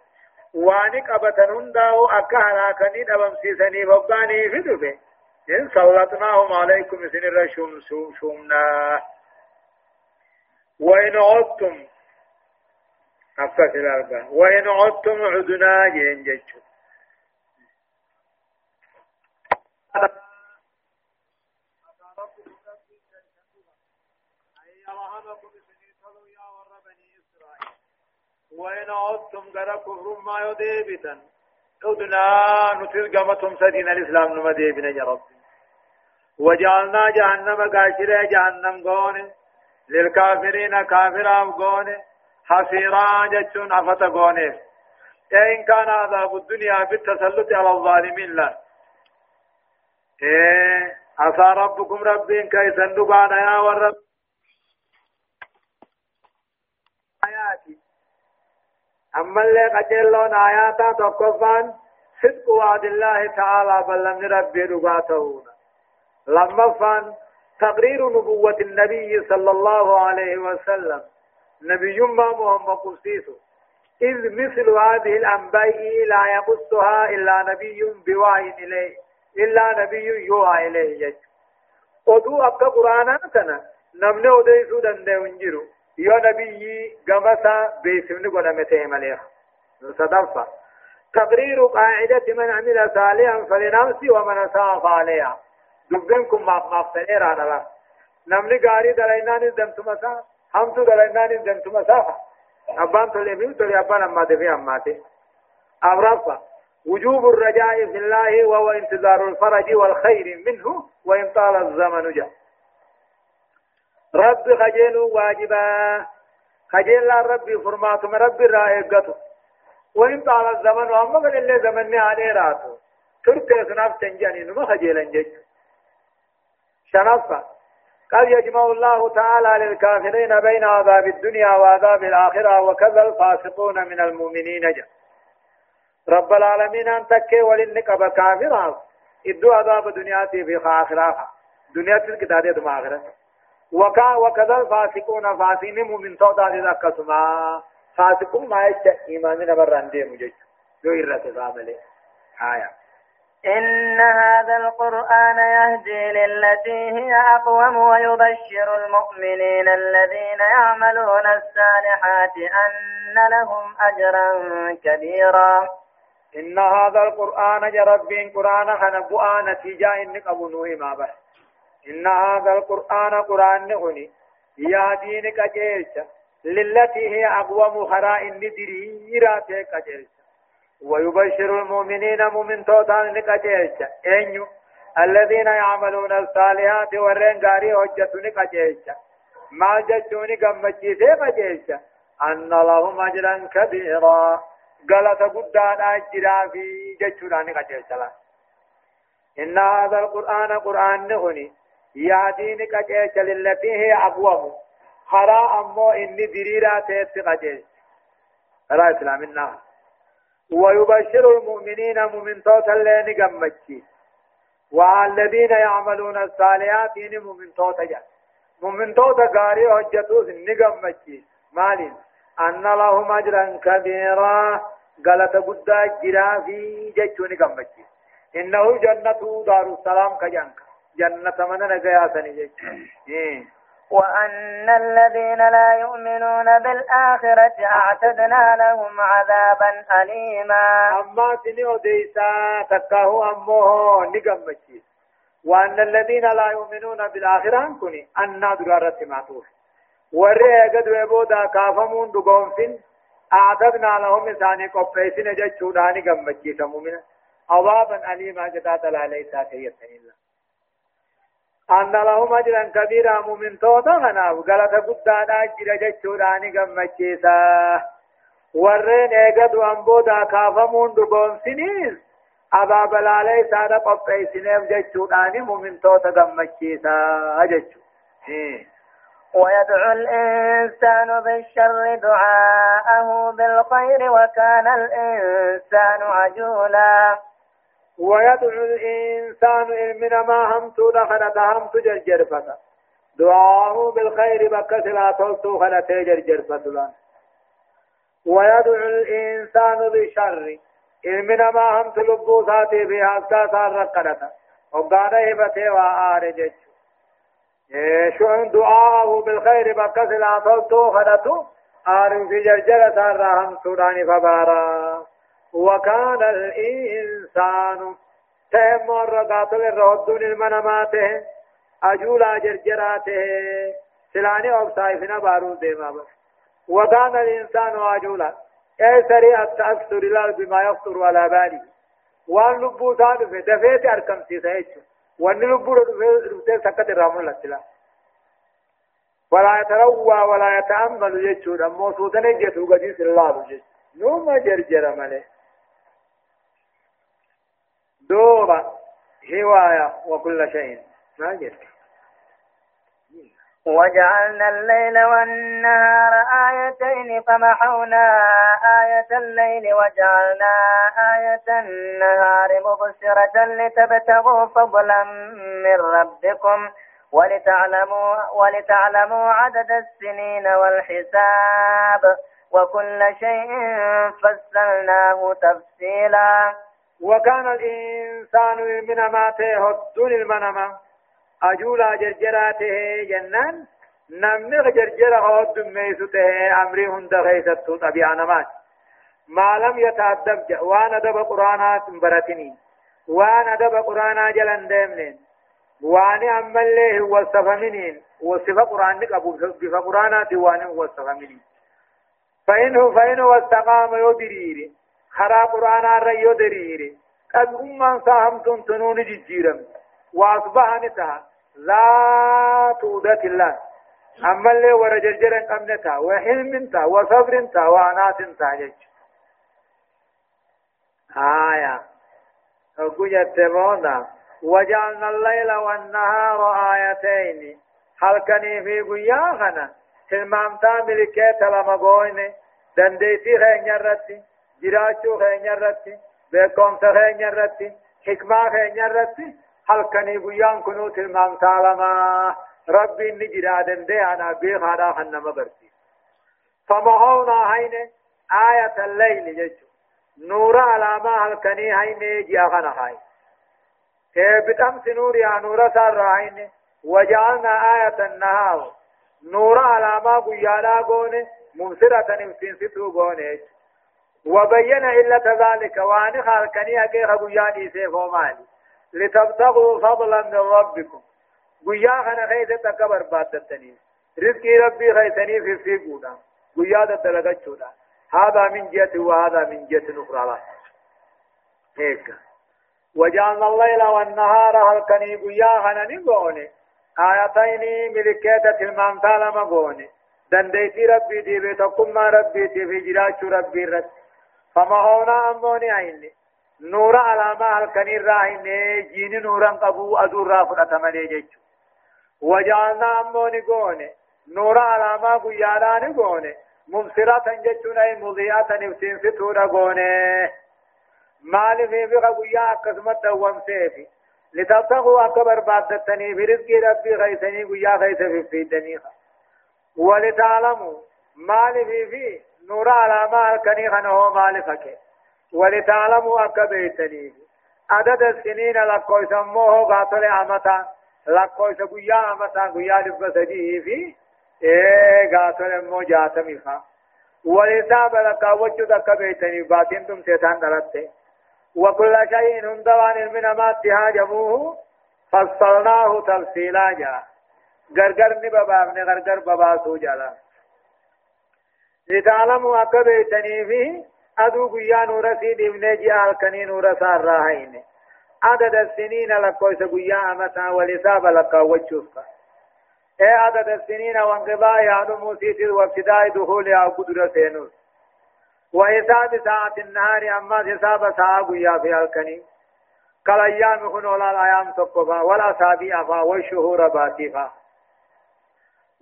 واني قبتن هنداو أكا هلاكني دبمسيسني فقاني في دفه إن سلطناهم عليكم سن الرشوم شومنا وإن عدتم أفكت الأربعة وإن عدتم عدنا جيتشو. وإن عدتم غير كفر ما يديبتا عدنا نتلقمتم سدين الإسلام نما ديبنا يا رب. وجعلنا جهنم قاشرة جهنم قون للكافرين كافرا قون حسيرا جتشون أفتا قون إن كان عذاب الدنيا بالتسلط على الظالمين لا. إيه عسى ربكم ربين كيسا دقانا يا ورب. آياتي. أما اللي قتلون آياتا تقفان صدق وعد الله تعالى بل لم ربي دقاته لما فان تقرير نبوة النبي صلى الله عليه وسلم. نبي ما محمد قصيصه. إذ مثل هذه الأنباء لا يقصها إلا نبي بوحي إليه إلا نبي يوحى إليه. يجب akka quraanaa kana namni odeessuu danda'u hin jiru yoo nabiyyi gamasa beeksifni godhame ta'e malee sadaffaa تقرير قاعدة من عمل صالحا فلنفسه ومن أساء فعليها دبنكم ما ما فنيرا نلا نمني غاري دلائنان دمت مسا هم تو دلائنان دمت مسا أبان تولي بيو تولي أبان أما دفي أماتي أبرافا وجوب الرجاء في الله وهو انتظار الفرج والخير منه وإن طال الزمن جاء رب خجل واجبا خجل لا ربي فرمات من ربي رائقته وإن طال الزمن وأما قد اللي زمني عليه راتو تركي سناف تنجاني نما خجيلا جج شنفة قد يجمع الله تعالى للكافرين بين عذاب الدنيا وعذاب الآخرة وكذا الفاسقون من المؤمنين جاء رب العالمين أن تكي ولنك كافرا إدو عذاب دنيا في آخرة. دنيا تلك دادية دم آخرة. وكا وكذا الفاسقون فاسين مؤمن تودا ذلك كسما فاسقون ما يجا إيماننا بران دي مجج جو إرات فاملي آية. إن هذا القرآن يهدي للتي هي أقوم ويبشر المؤمنين الذين يعملون الصالحات أن لهم أجرا كبيرا. إن هذا القرآن جرب قرآن خنبؤا نتيجة إنك أبو نوه ما بس إن هذا القرآن قرآن نغني يهدينك أجيلش للتي هي أقوم خراء ندريرا تيك أجيلش ويبشر المؤمنين مؤمن توتان أجيلش أنيو. الذين يعملون الصالحات ورين غاري حجة أجيلش ما جتوني قمتشي سيك أجيلش أن لهم أجرا كبيرا. غلط قدان أجرا في جتشوراني أجيلش إن هذا القرآن قرآن نغني يهديني قجيش للتي هي أقوم. خرا أمو إني دريرا تيت قجيش خرا إسلامنا ويبشر المؤمنين مؤمن توتا لين قمتشي والذين يعملون الصالحات إن مؤمن توتا جا مؤمن توتا قاري حجتوس نقمتشي. مالين. أن لهم أجرا كبيرا. غلط قد جرا في قمتشي إنه جنة دار السلام كجنك جنة من نجايا سني إيه. وأن الذين لا يؤمنون بالآخرة أعتدنا لهم عذابا أليما. أما سني أديسا تكاه أمه نقمتي وأن الذين لا يؤمنون بالآخرة كني أن درارة معطوف ورئي قد ويبودا كافمون دقوم فين أعتدنا لهم إساني قبئسين جتشوداني قمتي سمومنا عذابا أليما جدات لا ليس كيسن الله أن لهم أجرا كبيرا مؤمن توتا غناف غلطة قدانا أجر جتشوراني قمتشيسا ورين ايقظ أنبودا كافمون دقون سنيز أبا بلالي سادة قبعي سنيف جتشوراني مؤمن توتا قمتشيسا أجتشو ويدعو الإنسان بالشر دعاءه بالخير وكان الإنسان عجولا. ويدعو الإنسان من ما همت دخل همت جرجر فتا دعاءه بالخير بكت لا تلتو خلتي جرجر فتلان ويدعو الإنسان بالشر إلمنا ما هم تلبو ساتي بها أساسا رقنتا وقانا هبته وآرجج شو دعاءه بالخير بكت لا تلتو خلتو آرم في جرجرة سوداني فبارا. وكان الإنسان تهم الرقاطل الرهدون المنماته أجولا جرجراته سلاني أبصائفنا بارو ديما وكان الإنسان عجولا أي سريع التأكثر الله بما يخطر على بالي. وأن لبو صادف دفيت أركم سيسا وأن لبو رفت سكت الرامون لسلا. ولا يتروى ولا يتأمل يجود. أمو سوطن يجتو الله جيش نوم جرجر ملي دوبا هواية وكل شيء. ما جرت وجعلنا الليل والنهار آيتين فمحونا آية الليل وجعلنا آية النهار مبصرة لتبتغوا فضلا من ربكم ولتعلموا ولتعلموا عدد السنين والحساب. وكل شيء فصلناه تفصيلا. وكان الإنسان من ماته الدون المنما. أجولا جرجراته جنان. نمني جرجرة هود ميسته أمري هند غيثت طبيعة نمات ما لم يتأدب وأنا دب قرآنات برتني وأنا دب قرآنا جلن ديمنين وأنا أمالي وصف منين وصف قرآن أبو بف قرآنات وأنا وصف منين فإنه فإنه استقام يدريري. خرا قرآن الرأي يدريري قد أمان ساهم تنون ججيرم وأصبح نتها لا تودة الله أما اللي ورجرجر أمنتا وحلم تا وصبر تا وعنات تا جج آية أقول يتبونا وجعلنا الليل والنهار آيتين كان في قياهنا تلمامتا ملكيت لما قويني دنديتي خين يرتي خين يرتي بكم خين يرتي حكمة خين يرتي هل كان بيان كنو تلمام سالما ربي نجرا دندي أنا بي خادا خنم برتي فمهونا هين آية الليل جيجو نور علامة هل كان هين جيا خنا هاي بتم سنور يا نور سار هين وجعلنا آية النهار نور علامة قيانا قونه مبصرة نمسين ستو قونه وبين إلا ذلك وأن خالكني أكيخ قياني سيفو مالي لتبتغوا فضلا من ربكم. قيا خنا خيث تكبر باتتني رزقي ربي خيثني في في قيا دلغت هذا من جهة وهذا من جهة أخرى. هيك. وجعلنا الليل والنهار هل كني قيا خنا نقوني آياتين ملكيتة المامثال مقوني دنديتي ربي دي بيتكم ما ربي تي في ربي رت فما هونا أموني عيني نور علامة الكنير راهن جين نورا قبو أدور رافر أتمني جيجو وجعلنا أموني قوني نور علامة قياراني قوني مبصرة جيجون أي مضيئة نفسين ستورة قوني مالي في بقى قيا قسمت دوام سيفي لتبتغوا أكبر بادتني في ربي غيثني قيا غيث في فيدني ولتعلموا مالي في في نور علامة الكنير هو مالي فكي ولتعلموا أكبيتني عدد السنين لكو يسموه قاتل عمتا لكو يسقيا عمتا قيا لبسجيه في. إيه قاتل مو جاتمي خا ولتاب لك وجد أكبيتني باتين تم سيطان دلته وكل شيء هندوان من ما اتهاجموه فصلناه تفصيلا جا. غرغر نبابا غرغر بابا جالا لتعلموا أكبيتني فيه أدو قيا نور سيد ابن جاء الكني نور سار راهين عدد السنين لكويس قيا أمتا ولساب لك وجهك اي عدد السنين وانقضاء يعلم سيت وابتداء دخول أو قدرة سينوس وحساب ساعة النهار أما حساب ساعة قيا في الكني كالأيام خنولا الأيام تقفا والأسابيع فا والشهور باتفا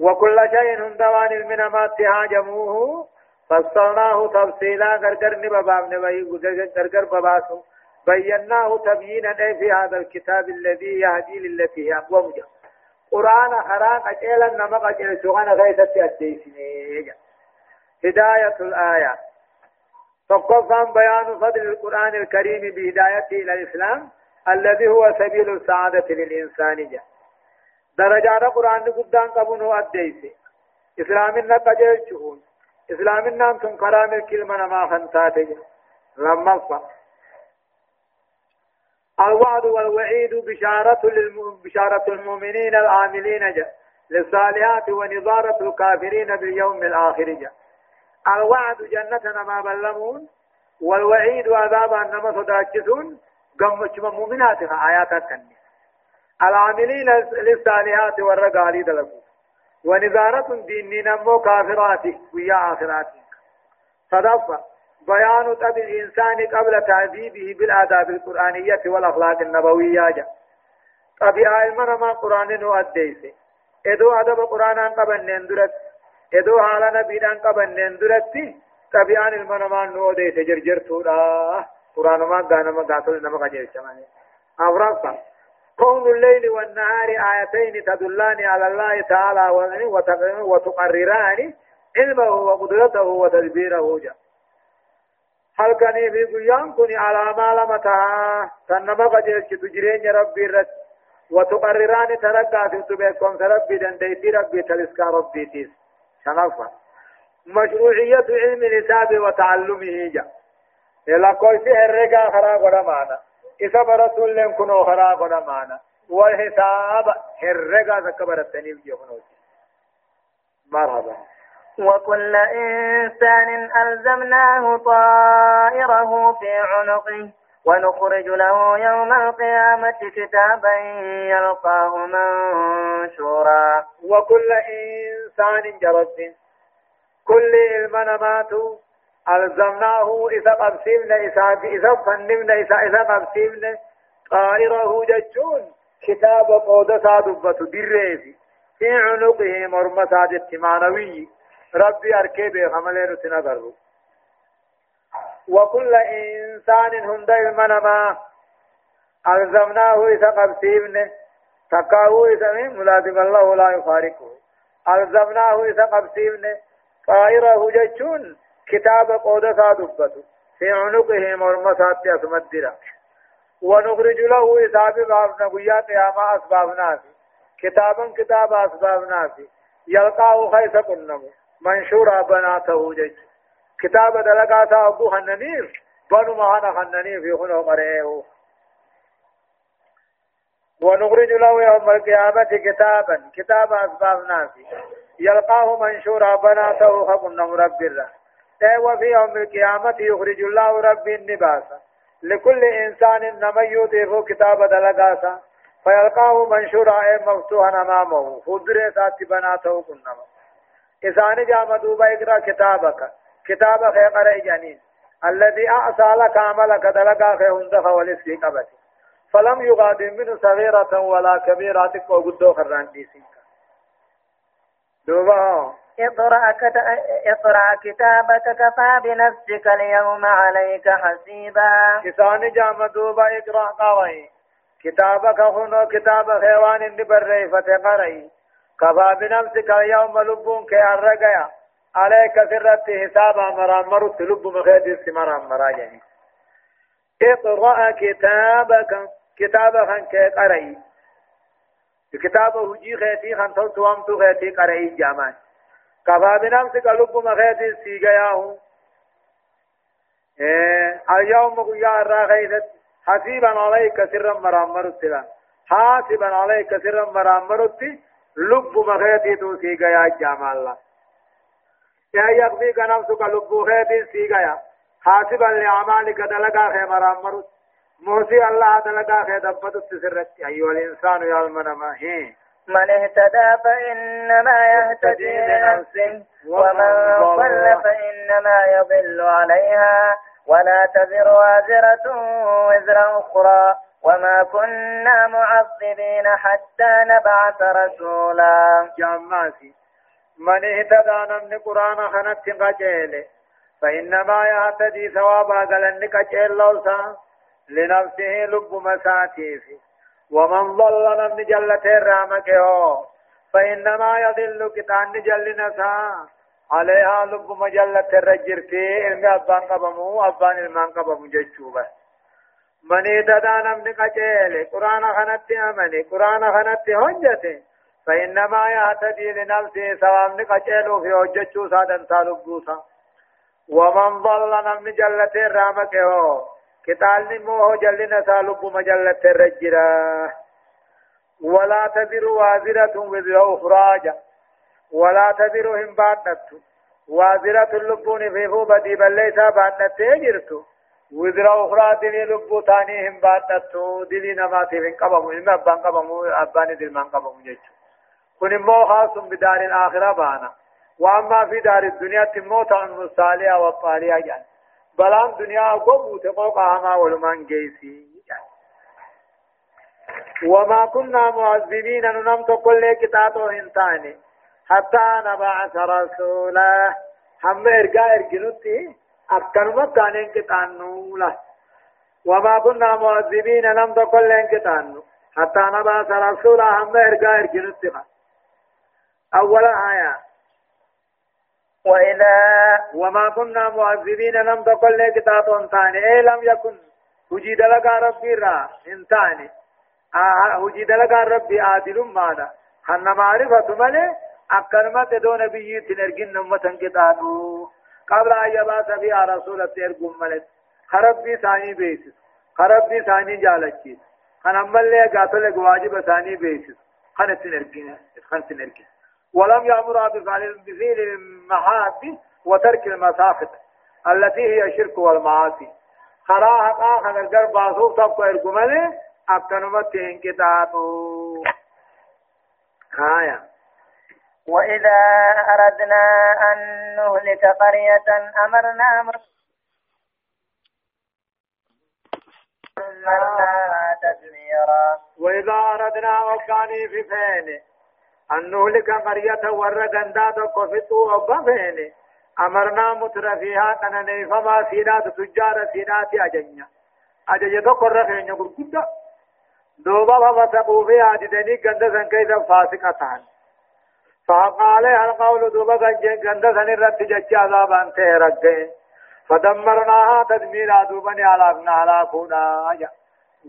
وكل شيء هندوان من ما اتهاجموه فصلناه تفصيلا غرغر نبابام نبي غرغر بباسو. بيناه تبيينا في هذا الكتاب الذي يهدي للتي هي أقوم قرآن خرا قجيلا نما قجيل سوغانا غيثة أديسني هداية الآية. فقفا بيان فضل القرآن الكريم بهدايته إلى الإسلام الذي هو سبيل السعادة للإنسان جا. درجات القرآن قدام قبونه أديسي إسلامنا قجيل شهون إسلامنا أنتم كرام الكلمة ما خنساته لما الوعد والوعيد بشارة بشارة المؤمنين العاملين جاء للصالحات ونظارة الكافرين باليوم الآخر جاء الوعد جنة ما بلمون والوعيد عذاب أنما صداكسون قمت مؤمنات آيات التنمية العاملين للصالحات والرقالي دلقوا ونظارة ديننا مو كافرات ويا آخرات صدفة. بيان طب الإنسان قبل تعذيبه بالآداب القرآنية والأخلاق النبوية. جاء طبيعة المرمى قرآن نو أديسي إدو أدب قرآن قبل نندرت. إدو حالا نبيدان قبل نندرت. طبيعة أديسي جرجر سورة قرآن ما قانا ما قاتل نما قجر شماني. أفرقا كون الليل والنهار آيتين تدلان على الله تعالى وتقرران علمه وقدرته وتدبيره. جاء هل كان في على ما لمتا تنما قجل تجرين ربي رد وتقرران ترقى في تبيكم ربي دنديتي ربي تلسكا ربي تيس. شنفا مشروعية علم الحساب وتعلمه جا. إلا كل في الرقا خرا قد معنا إذا برسول لهم كنو خرا قد معنا والحساب الرقا ذكبر التنيب جهنوش مرحبا وكل إنسان ألزمناه طائره في عنقه ونخرج له يوم القيامة كتابا يلقاه منشورا وكل إنسان جرد كل المنامات ألزمناه إذا قبسمنا إذا إذا فنمنا إذا إذا قبسمنا طائره ججون كتاب قودة دبة بالريف في عنقه مرمى معنوي ربي أركي خملين نتنقر وكل إنسان هند المنما. ألزمناه إذا قبسيبن تقاو إذا ملازم الله لا يفارقه. ألزمناه إذا قبسيبن طائره جتشون كتاب قودة دبته. في عنقه مرمسات أسمدرا ونخرج له إذا بابنا قيات يا ما أسبابنا كتابا كتاب أسبابنا يلقاه خيس قنمه منشورا بناته جج. كتاب دلقاتا أبو خننيف بنو مهانا خننيف يخنو قرئه ونخرج له يوم القيامة كتابا. كتاب أسباب ناسي يلقاه منشورا بناته خقنا رب الله وفي يوم القيامة يخرج الله رب النباس. لكل إنسان نما يضيف كتاب دلقاتا فيلقاه منشورا مفتوحا أمامه خضر ساتي بناته كنما. إسان جام دوبا اقرأ كتابك. كتابك قرأ جنين الذي أعصى لك عملك دلقا في هندخ ولسكي قبت فلم يغادر منه صغيرة ولا كبيرة وقدو خران ديسين دوبا. اقرأ, كت... اقرأ كتابك كفى بنفسك اليوم عليك حسيبا. إسان جام دوبا اقرأ قوي. كتابك هنو كتاب خيوان اللي بريفة قرأي كفى بنفسك اليوم لبون كي أرقيا. عليك سرت حسابا مرامر تلب مخيد السمر مرا يعني. اقرأ كتابك كتابك كي قرأي. كتاب هجي خيتي خنطل توامتو خيتي قرأي جامان كفى بنفسك لب مخيد السيقياه إيه اليوم قيا الراغيثت حسيبا عليك سرا مرامر السلام حاسبا عليك سرا مرامر السلام لب مغيتي تو سيغا يا جمال الله. يا يقضيك نفسك لب غيتي سيغا يا. حاسبا لأعمالك دلقا خي مرامر موسي الله دلقا خي دبت تسرت أيها الإنسان يا المنما هي. من اهتدى فإنما يهتدي لنفسه ومن ضل فإنما يضل عليها. ولا تزر وازرة وزر أخرى. وما كنا معذبين حتى نبعث رسولا. جماسي من اهتدى نمن قرآن خنت قجيل فإنما يهتدي ثوابا قلن قجيل لوسا لنفسه لب مساتيف ومن ضل نمن جلت الرامك فإنما يضل كتان جل نسا. عليها لب مجلة الرجرتي إن أبان قبمو أبان إلمان قبمو ججوبة. مني تدا نمن قجيل قرآن خنت أمني قرآن خنت هجته فإنما يهتدي لنفسه سوام نقجيل في هججو سادا سالبوسا ومن ضل نمن الرامك كتال نمو جل نسا لب مجلة الرجرة ولا تذر وازرة وزر أخراج ولا تذر هم باتت وازرة اللبون في بدي بل ليس باتت جرت وزر أخرى دلي لبو تاني هم باتت دلي نماتي من قبم إلما أبان قبم أبان دل من قبم جيش كن مو خاص بدار الآخرة بانا. وأما في دار الدنيا تموت عن مصالحة والطالية جان. بلان دنيا قبو تقوقها ما ولمان جيسي وما كنا معذبين ننم تقول كتابه انتاني حتى نبعث رسولا هم ارجع ارجنوتي اكنما تانين كتانو لا وما كنا معذبين ننم تقول كتانو حتى نبعث رسولا هم ارجع ارجنوتي أولا آية وإذا وما كنا معذبين لم تقل كتاب انتاني اي لم يكن وجد لك ربي را انتاني هجي دلقا ربي عادل ماذا خن معرفة ملي أكرمت دون بيي تنرجن نمة كتابو قبل أن يبعث بها رسولة ترقم ملت خربي ثاني بيسس خربي ثاني جالتشيس خن أمالي قاتل واجب ثاني بيسس خن تنرجن خن تنرجن ولم يأمر بفعل بفعل المحاب وترك المسافة التي هي الشرك والمعاصي. خراها قاخن القرب عصوب تبقى إرقمالي أكنمت انقطاعه آية. وإذا أردنا أن نهلك قرية أمرنا مرنا تدميرا وإذا أردنا وقاني في فين أن نهلك قرية ور غندا تقفتو أبا فين أمرنا مترفيها كان فما سيدات تجار سيدات أجنيا. أجنيا تقرر فين يقول دوبا فسقوا في عددني قند سن كيف فاسقة تهن فقال القول دوبا قند سن الرد جج عذاب أنت رجع فدمرناها تدميرا دوبا على كونا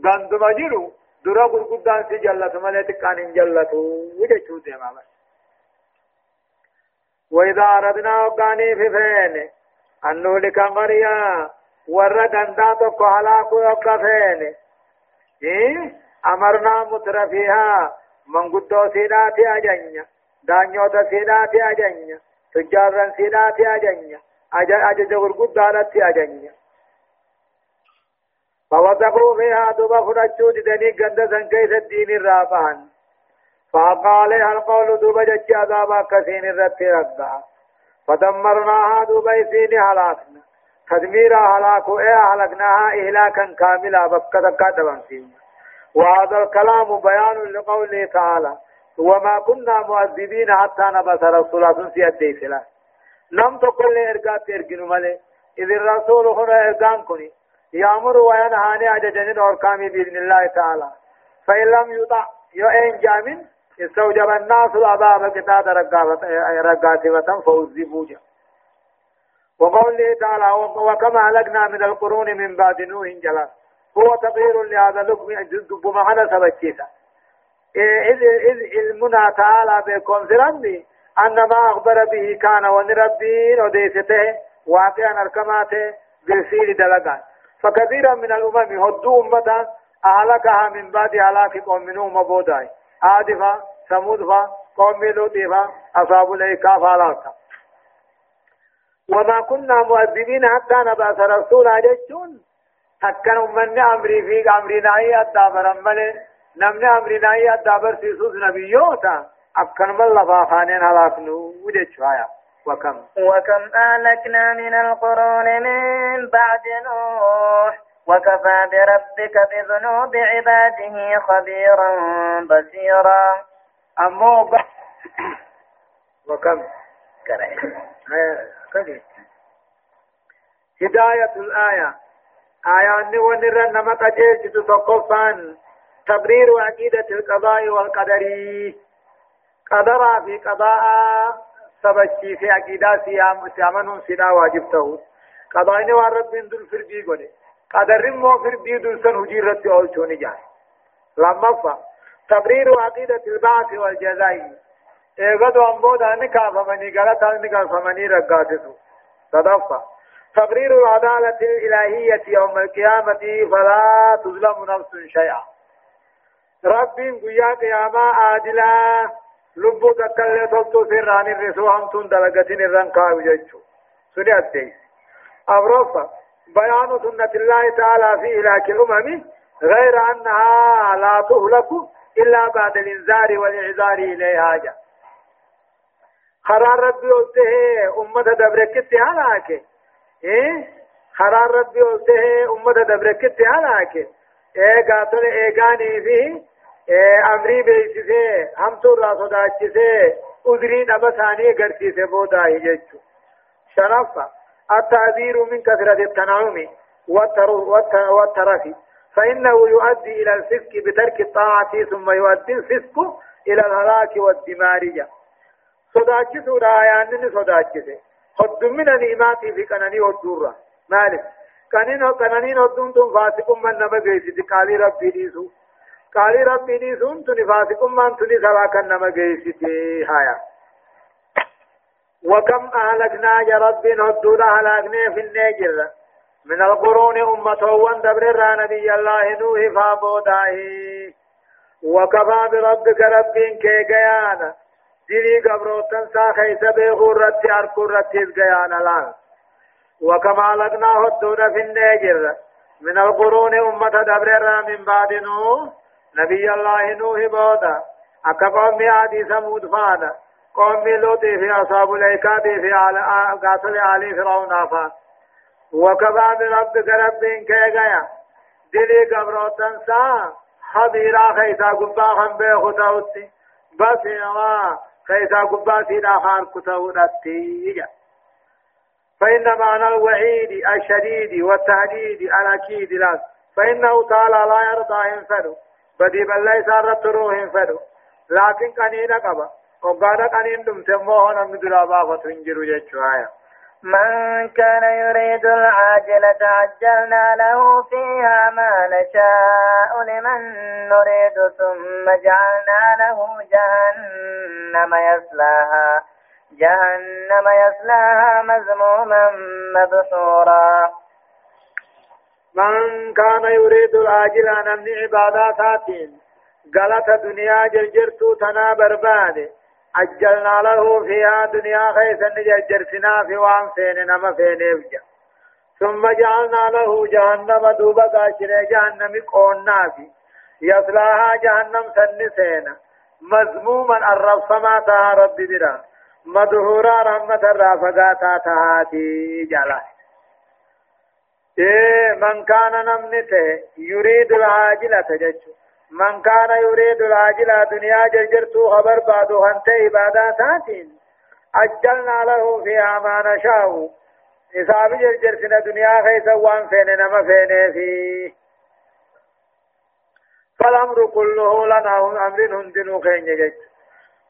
قند مجرو درا غرغدان سي جلت ملت كان جلت وجه ديما وإذا أردنا وقاني في فين أن نهلك قرية ورد أندا تقو هلاكو يبقى فين إيه أمرنا مترفيها من قدو سيداتي أجنيا دانيوتا سيداتي أجنيا تجارا سيداتي أجنيا أجج غرقدالتي أجنيا فوثقوا فيها دوبا فرجو ددني قندسا كيس الدين الرافعا فقال القول دوبا جج عذابا كثين الرت رقا فدمرناها دوبا سين هلاكنا. تدميرا هلاكو إيه هلكناها إهلاكا كاملا بكتا فيه وهذا الكلام بيان لقوله تعالى وما كنا مؤذبين حتى نبعث رسولا في الديسلا لم تقل إرقات إرقن ملي إذ الرسول هنا إرقان كني يأمر وينهاني عججن الأركام بإذن الله تعالى. فإن لم يطع يؤين جامن استوجب الناس العذاب كتاب رقاتبة فوزبوا وقوله تعالى وكما هلكنا من القرون من بعد نوح جلال هو تغيير لهذا لقم دب معنا سبكيسا إذ إذ المنى تعالى بكم سرني أن ما أخبر به كان ونربين وديسته واقعا أركماته بالفيل دلقان. فكثيرا من الأمم هدوا أمة أهلكها من بعد هلاك قوم نوح مبوداي عادفا ثمودفا قوم لوطفا أصحاب الأيكاف هلاكا وما كنا مؤذبين حتى نبعث رسولا جتون أكن من أمري في أمري ناي أدابر ملي نمن أمري ناي أدابر سيسوس نبيوتا. أكن من لفافانين هلاكنو وجه شوية وكم؟ وكم أهلكنا من القرون من بعد نوح وكفى بربك بذنوب عباده خبيرا بصيرا. أمو وكم؟ هداية الآية. آيان ونرى نما قجيج تتقفان تبرير عقيدة القضاء والقدر. قدر في قضاء. سبجي في عقيدة سيام سيامن سنا واجبته قضاء وان رب دل فردي قولي قدر مو فردي دل سن هجيرت أولتوني جاي لما فا. تبرير عقيدة البعث والجزاء ايغدو امبودا نكا فمني غلطا نكا فمني رقاتسو صدفة تبرير العدالة الإلهية يوم القيامة فلا تظلم نفس شيئا رب قيا قياما عادلا لبو تكالي تلتو سران الرسو هم تون دلقتين الرنكا وججو سني الديس أبرفة بيان سنة الله تعالى في إلاك الأمم غير أنها لا تهلك إلا بعد الإنذار والإعذار إليها جاء خرار ربي قلته أمة دبركت هلاك إيه خرار ربي قلته أمة دبركت هلاك إيه قاتل إيه قاني فيه إيه أمري بيسيسي هم تورا صداتشيسي أدري نبساني قرسيسي بودا هججو شرفة التعذير من كثرة التنعم والترف فإنه يؤدي إلى الفسق بترك الطاعة ثم يؤدي الفسق إلى الهلاك والدمارية صداچسو دا آيان صداچسه خد من نعمات في كنني ودورا مالك كنين كننين ودون تم فاسقم من نما گيسي قالي ربي ديسو قالي ربي ديسو تني فاسقم من تني سوا كن نما گيسي تي هايا. وكم أهلكنا يا رب ندود أهلكنا في النجر. من القرون أمة وان دبر نبي الله نوح فابوداه وكفى بربك رب كي قيانا ديني قبروتن سا بيخو رتي أركو رتي القيان الآن وكما لقناه الدون في النجر. من القرون أمة دبر من بعد نوح. نبي الله نوح بودا أكا قوم عادي ثمود فانا قوم لوط في أصحاب الأيكاد في قاتل آل فرعون فان وكفى بربك رب كيغيا دلي قبروتن سا خبيرا خيسا قبا خم بيخو تاوتي بصيرا كيسا قباتي آخر كتاونتي فإن معنى الوعيد الشديد والتهديد الأكيد لا فإنه تعالى لا يرضى ينفر بدي بل ليس رتروه ينفر لكن قنين قبا وقال قنين دم تموه نمد لابا فتنجر جيشوايا من كان يريد العاجلة عجلنا له فيها ما نشاء لمن نريد ثم جعلنا له جهنم يصلاها جهنم يصلاها مذموما مدحورا من كان يريد العاجلة من عبادات غلط دنيا جرجرتو تنا برباده عجلنا له فيها دنيا نجرسنا في وان فين نما فين ثم جعلنا له جهنم دوبا قاشر جهنم قونا في يصلاها جهنم تها رب برا. مدهورا رحمة تهاتي جلا إيه من كان نمنته يريد العاجلة تججو من كان يريد العاجلة دنيا جرجرتو خبر بعد هنت عبادات أجلنا له فيها ما نشاء إصاب جرجر دنيا خيسا وان فين نما فين فيه فالأمر كله لنا أمر هندن خين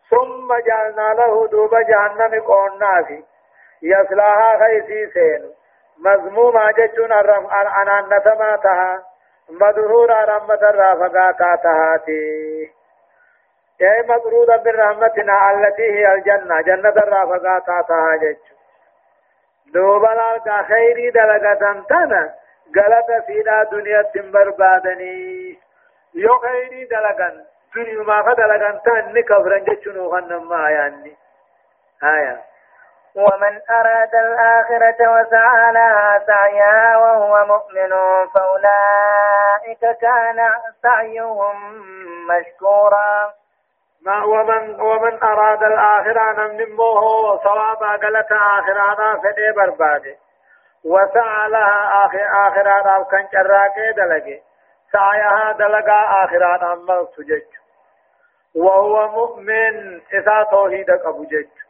ثم جعلنا له دوب جهنم قونا في يصلاها خيسي سين مذموما جتون أنان نتماتها. مدهورا رحمة الرافقا كاتهاتي اي مطرودة برحمتنا التي هي الجنة. جنة الرافقا كاتها جج دوبلا کا خیری دلگتن تنا غلط فينا دنيا تنبر بادني. يو خيري دلگن دنيا ما فدلگن تن. نكفرن جچنو خنم ما يعني. آية. ومن أراد الآخرة وسعى لها سعيها وهو مؤمن فأولئك كان سعيهم مشكورا. ما ومن ومن أراد الآخرة نمن موه صوابا قلت آخرانا فدي برباد وسعى لها آخر آخرانا كان شراكي دلقي. سعيها دلقا آخرانا ملت جج. وهو مؤمن إذا توحيدك أبو جج.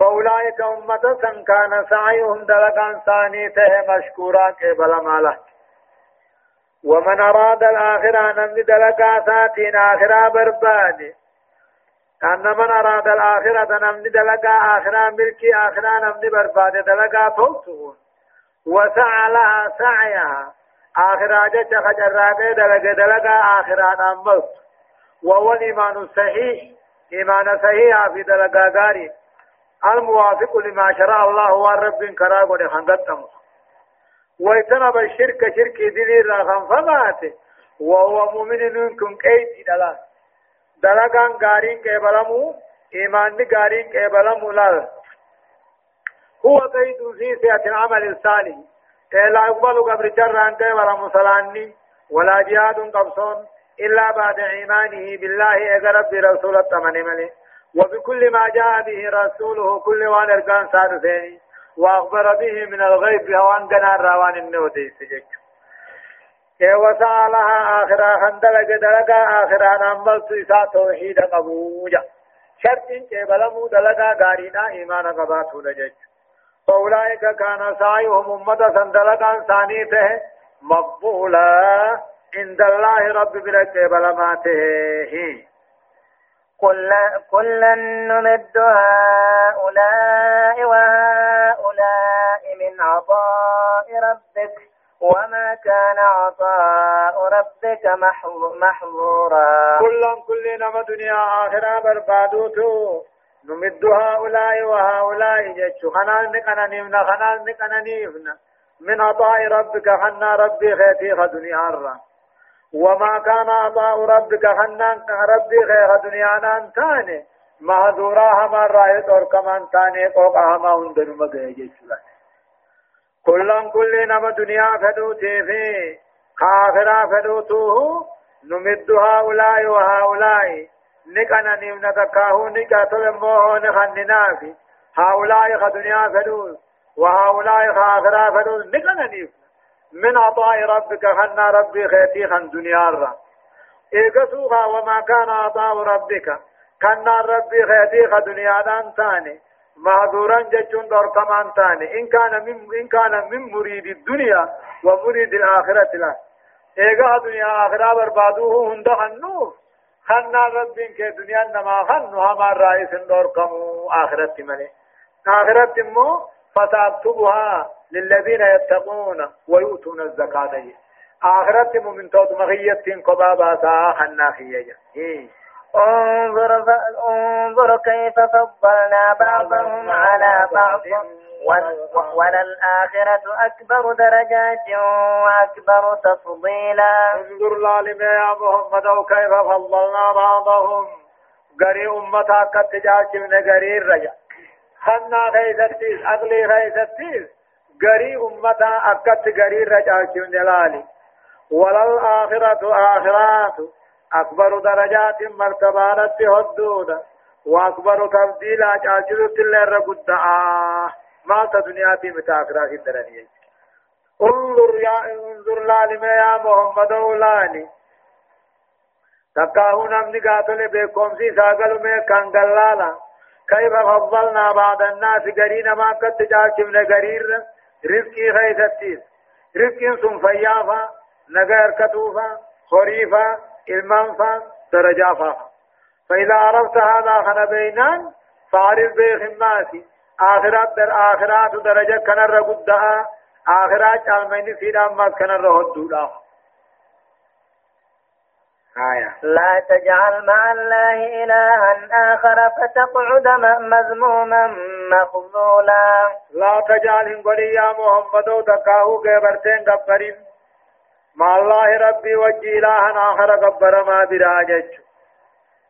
فأولئك أمة كان سعيهم دلقان ثاني ته مشكورا قبل ماله. ومن أراد الآخرة نمد دلقا ساتين آخرة برباد. أن من أراد الآخرة نمد دلقا آخرة ملكي آخرة نمد برباد دلقا توتون وسعى لها سعيها آخرة جت خجرابي دلقا دلقا آخرة نمت وهو الإيمان الصحيح. إيمان صحيح في دلقا غاري. الموافق لما شرع الله والرب كراغو لخندتهم ويتنب الشرك شرك دليل رغم فمات. وهو مؤمن منكم كيد دلا دلقان غارين كيبلمو إيمان غارين كيبلمو لا هو قيد في سيئة العمل الصالح. لا يقبل قبر جران ولا مسلاني ولا جهاد قبصون إلا بعد إيمانه بالله أقرب برسول التمن ملي. وبكل ما جاء به رسوله كل وان اركان صار ثاني وأخبر به من الغيب وان كان روان النودي سجك وسألها آخرا خندلق دلقا آخرا نمبلت إسا توحيد قبوجا. شرط كبلمو دلقا غارينا إيمان قباتو لجج فأولئك كان سعيهم أمة سندلقا ثانيته مقبولا عند الله رب برك بلماته. كلا كلا نمد هؤلاء وهؤلاء من عطاء ربك وما كان عطاء ربك محظورا. كلا كل نما دنيا آخرة بربادوتو. نمد هؤلاء وهؤلاء جتشو خنال نقنا نمنا خنال نقنا نمنا. من عطاء ربك خنا ربي خيتي خدنيا الرّ وما كان عطاء ربك حنان ربي غير دنيا نان تاني. مهدورا هما رأيت اور كمان تاني قوقا هما هندن مگه جيشلا كلن كل نما دنيا فدوتي في خافرا فدوتوه نمد هؤلاء وهؤلاء نكنا نمنا تكاهو نكا تلموه نخننا في هؤلاء خدنيا فدوت وهؤلاء خافرا فدوت نكنا نمنا من عطاء ربك خنا ربي خيتي خن دنيا الرا إيقسوها وما كان عطاء ربك. خنا ربي خيتي خن دنيا دان تاني مهدورا جتون دور كمان تاني. إن كان من إن كان من مريد الدنيا ومريد الآخرة لا. إيقا دنيا آخرة بربادوه هند خنوف خنا ربي كي دنيا نما خنو. هما رئيس دور كمو آخرة ملي. آخرة مو فتكتبها للذين يتقون ويؤتون الزكاة. آخرت مؤمن توت مغية قبابا سا حناخية انظر انظر كيف فضلنا بعضهم على بعض. وللآخرة أكبر درجات وأكبر تفضيلا. انظر لالم يا محمد كيف فضلنا بعضهم. قري أمتا كتجاج من قري الرجع خنا خيستيس أغلي خيستيس غري أمتا أكت غري رجعك من جلالي. وللآخرة آخرات. أكبر درجات مرتبانة هدودة وأكبر تبديلا جاجل تلر قدعا ما تدنيا في متاخرات الدرنية انظر يا انظر لالما يا محمد أولاني. تكاهو نمني قاتل بكم سي ساقل میں کنگلالا كيف فضلنا بعض الناس؟ قرينا ما قد تجاكم قرير رزقي غيثتيس رزقين سن فيافا نغير كتوفا خريفا المنفا درجافا فإذا عرفت هذا خنا بينان فعرف بخماسي آخرات در آخرات درجة كان رقدها آخرات علمين سيدان ما كان رهدودا آية. لا تجعل مع الله إلها آخر فتقعد مذموما مخذولا. لا تجعل قولي يا محمد تكاهو كبرتين قبرين. مع الله ربي وجي إلها آخر قبر ما براجج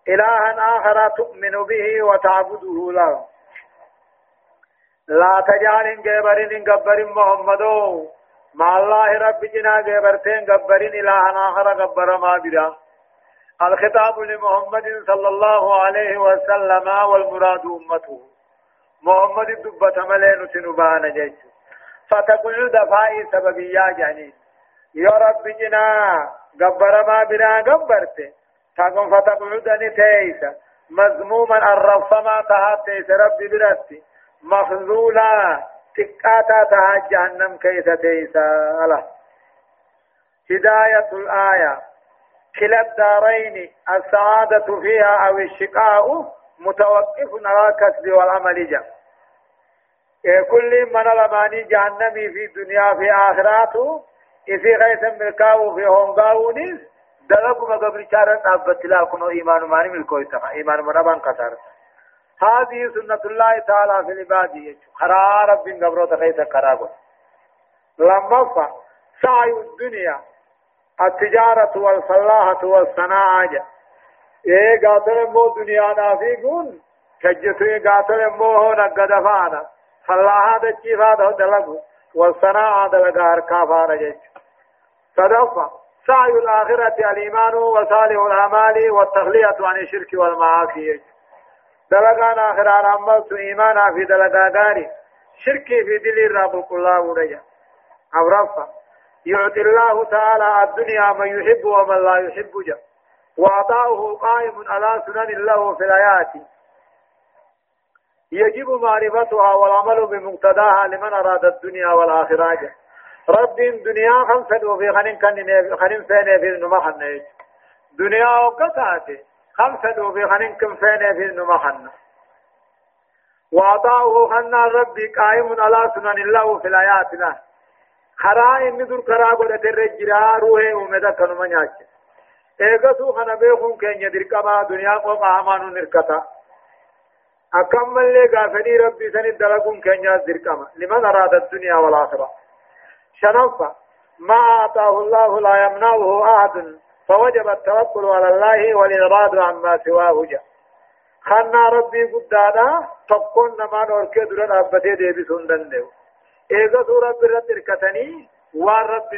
إلها آخر تؤمن به وتعبده له. لا تجعل قبرين قبر محمد. مع الله ربي جنا قبرتين قبرين إلها آخر قبر ما براجج الخطاب لمحمد صلى الله عليه وسلم والمراد أمته. محمد دبة ملين سنبان جيش. فتقول دفاعي سببية جانين يا رب جنا قبر ما بنا قبرت تقوم فتقول دني تيسا مذموما الرفما تهات تيس. ربي برستي مخذولا تقاتا تهات جهنم كيس تيسا الله. هداية الآية. كلا الدارين السعادة فيها أو الشقاء متوقف على الكسب والعمل جاء إيه كل من لماني جهنمي في الدنيا في آخراته إذا غيث ملكاو في هونغاونيس دلقوا مقبر شارت أبت كنو إيمان ماني ملكو يتخا إيمان منبان قصر هذه سنة الله تعالى في العباد خرا رب قبرو تخيط قرابة. لما سعي الدنيا التجارة والفلاحة والصناعة. إيه قاتل مو دنيا نافيقون كجتو قاتل مو هنا قدفانا فلاحة دچيفا دلقوا والصناعة دلقا هركافانا جيش صدفة سعي الآخرة الإيمان وصالح الأعمال والتخلية عن الشرك والمعاصي دلقان آخر عملت إيمانا في دلقا غاري شركي في دل الرب الله ورجا أو رفع يعطي الله تعالى الدنيا من يحب ومن لا يحب جا وعطاؤه قائم على سنن له في الآيات يجب معرفتها والعمل بمقتضاها لمن أراد الدنيا والآخرة رب الدنيا خمسة وفي خنين كان في النمحن دنيا وقتاته خمسة وفي خنين فين في النمحن وعطاؤه خنا ربي قائم على سنن الله في الآيات خرا إني دور خرا قد ترجرا روحه ومدا كنما نياچ ايغسو خنا بيخون كين يدركما دنيا کو قامانو نركتا أكمل لي غافني ربي سن دلقون كين يدركما لمن أراد الدنيا والآخرة شنفة ما أعطاه الله لا يمنعه أحد فوجب التوكل على الله والإراد عما سواه جاء خنا ربي قدانا تقون نما نوركي درن أبتي دي بسندن ديو ايغا سورة برد اركتني وان رب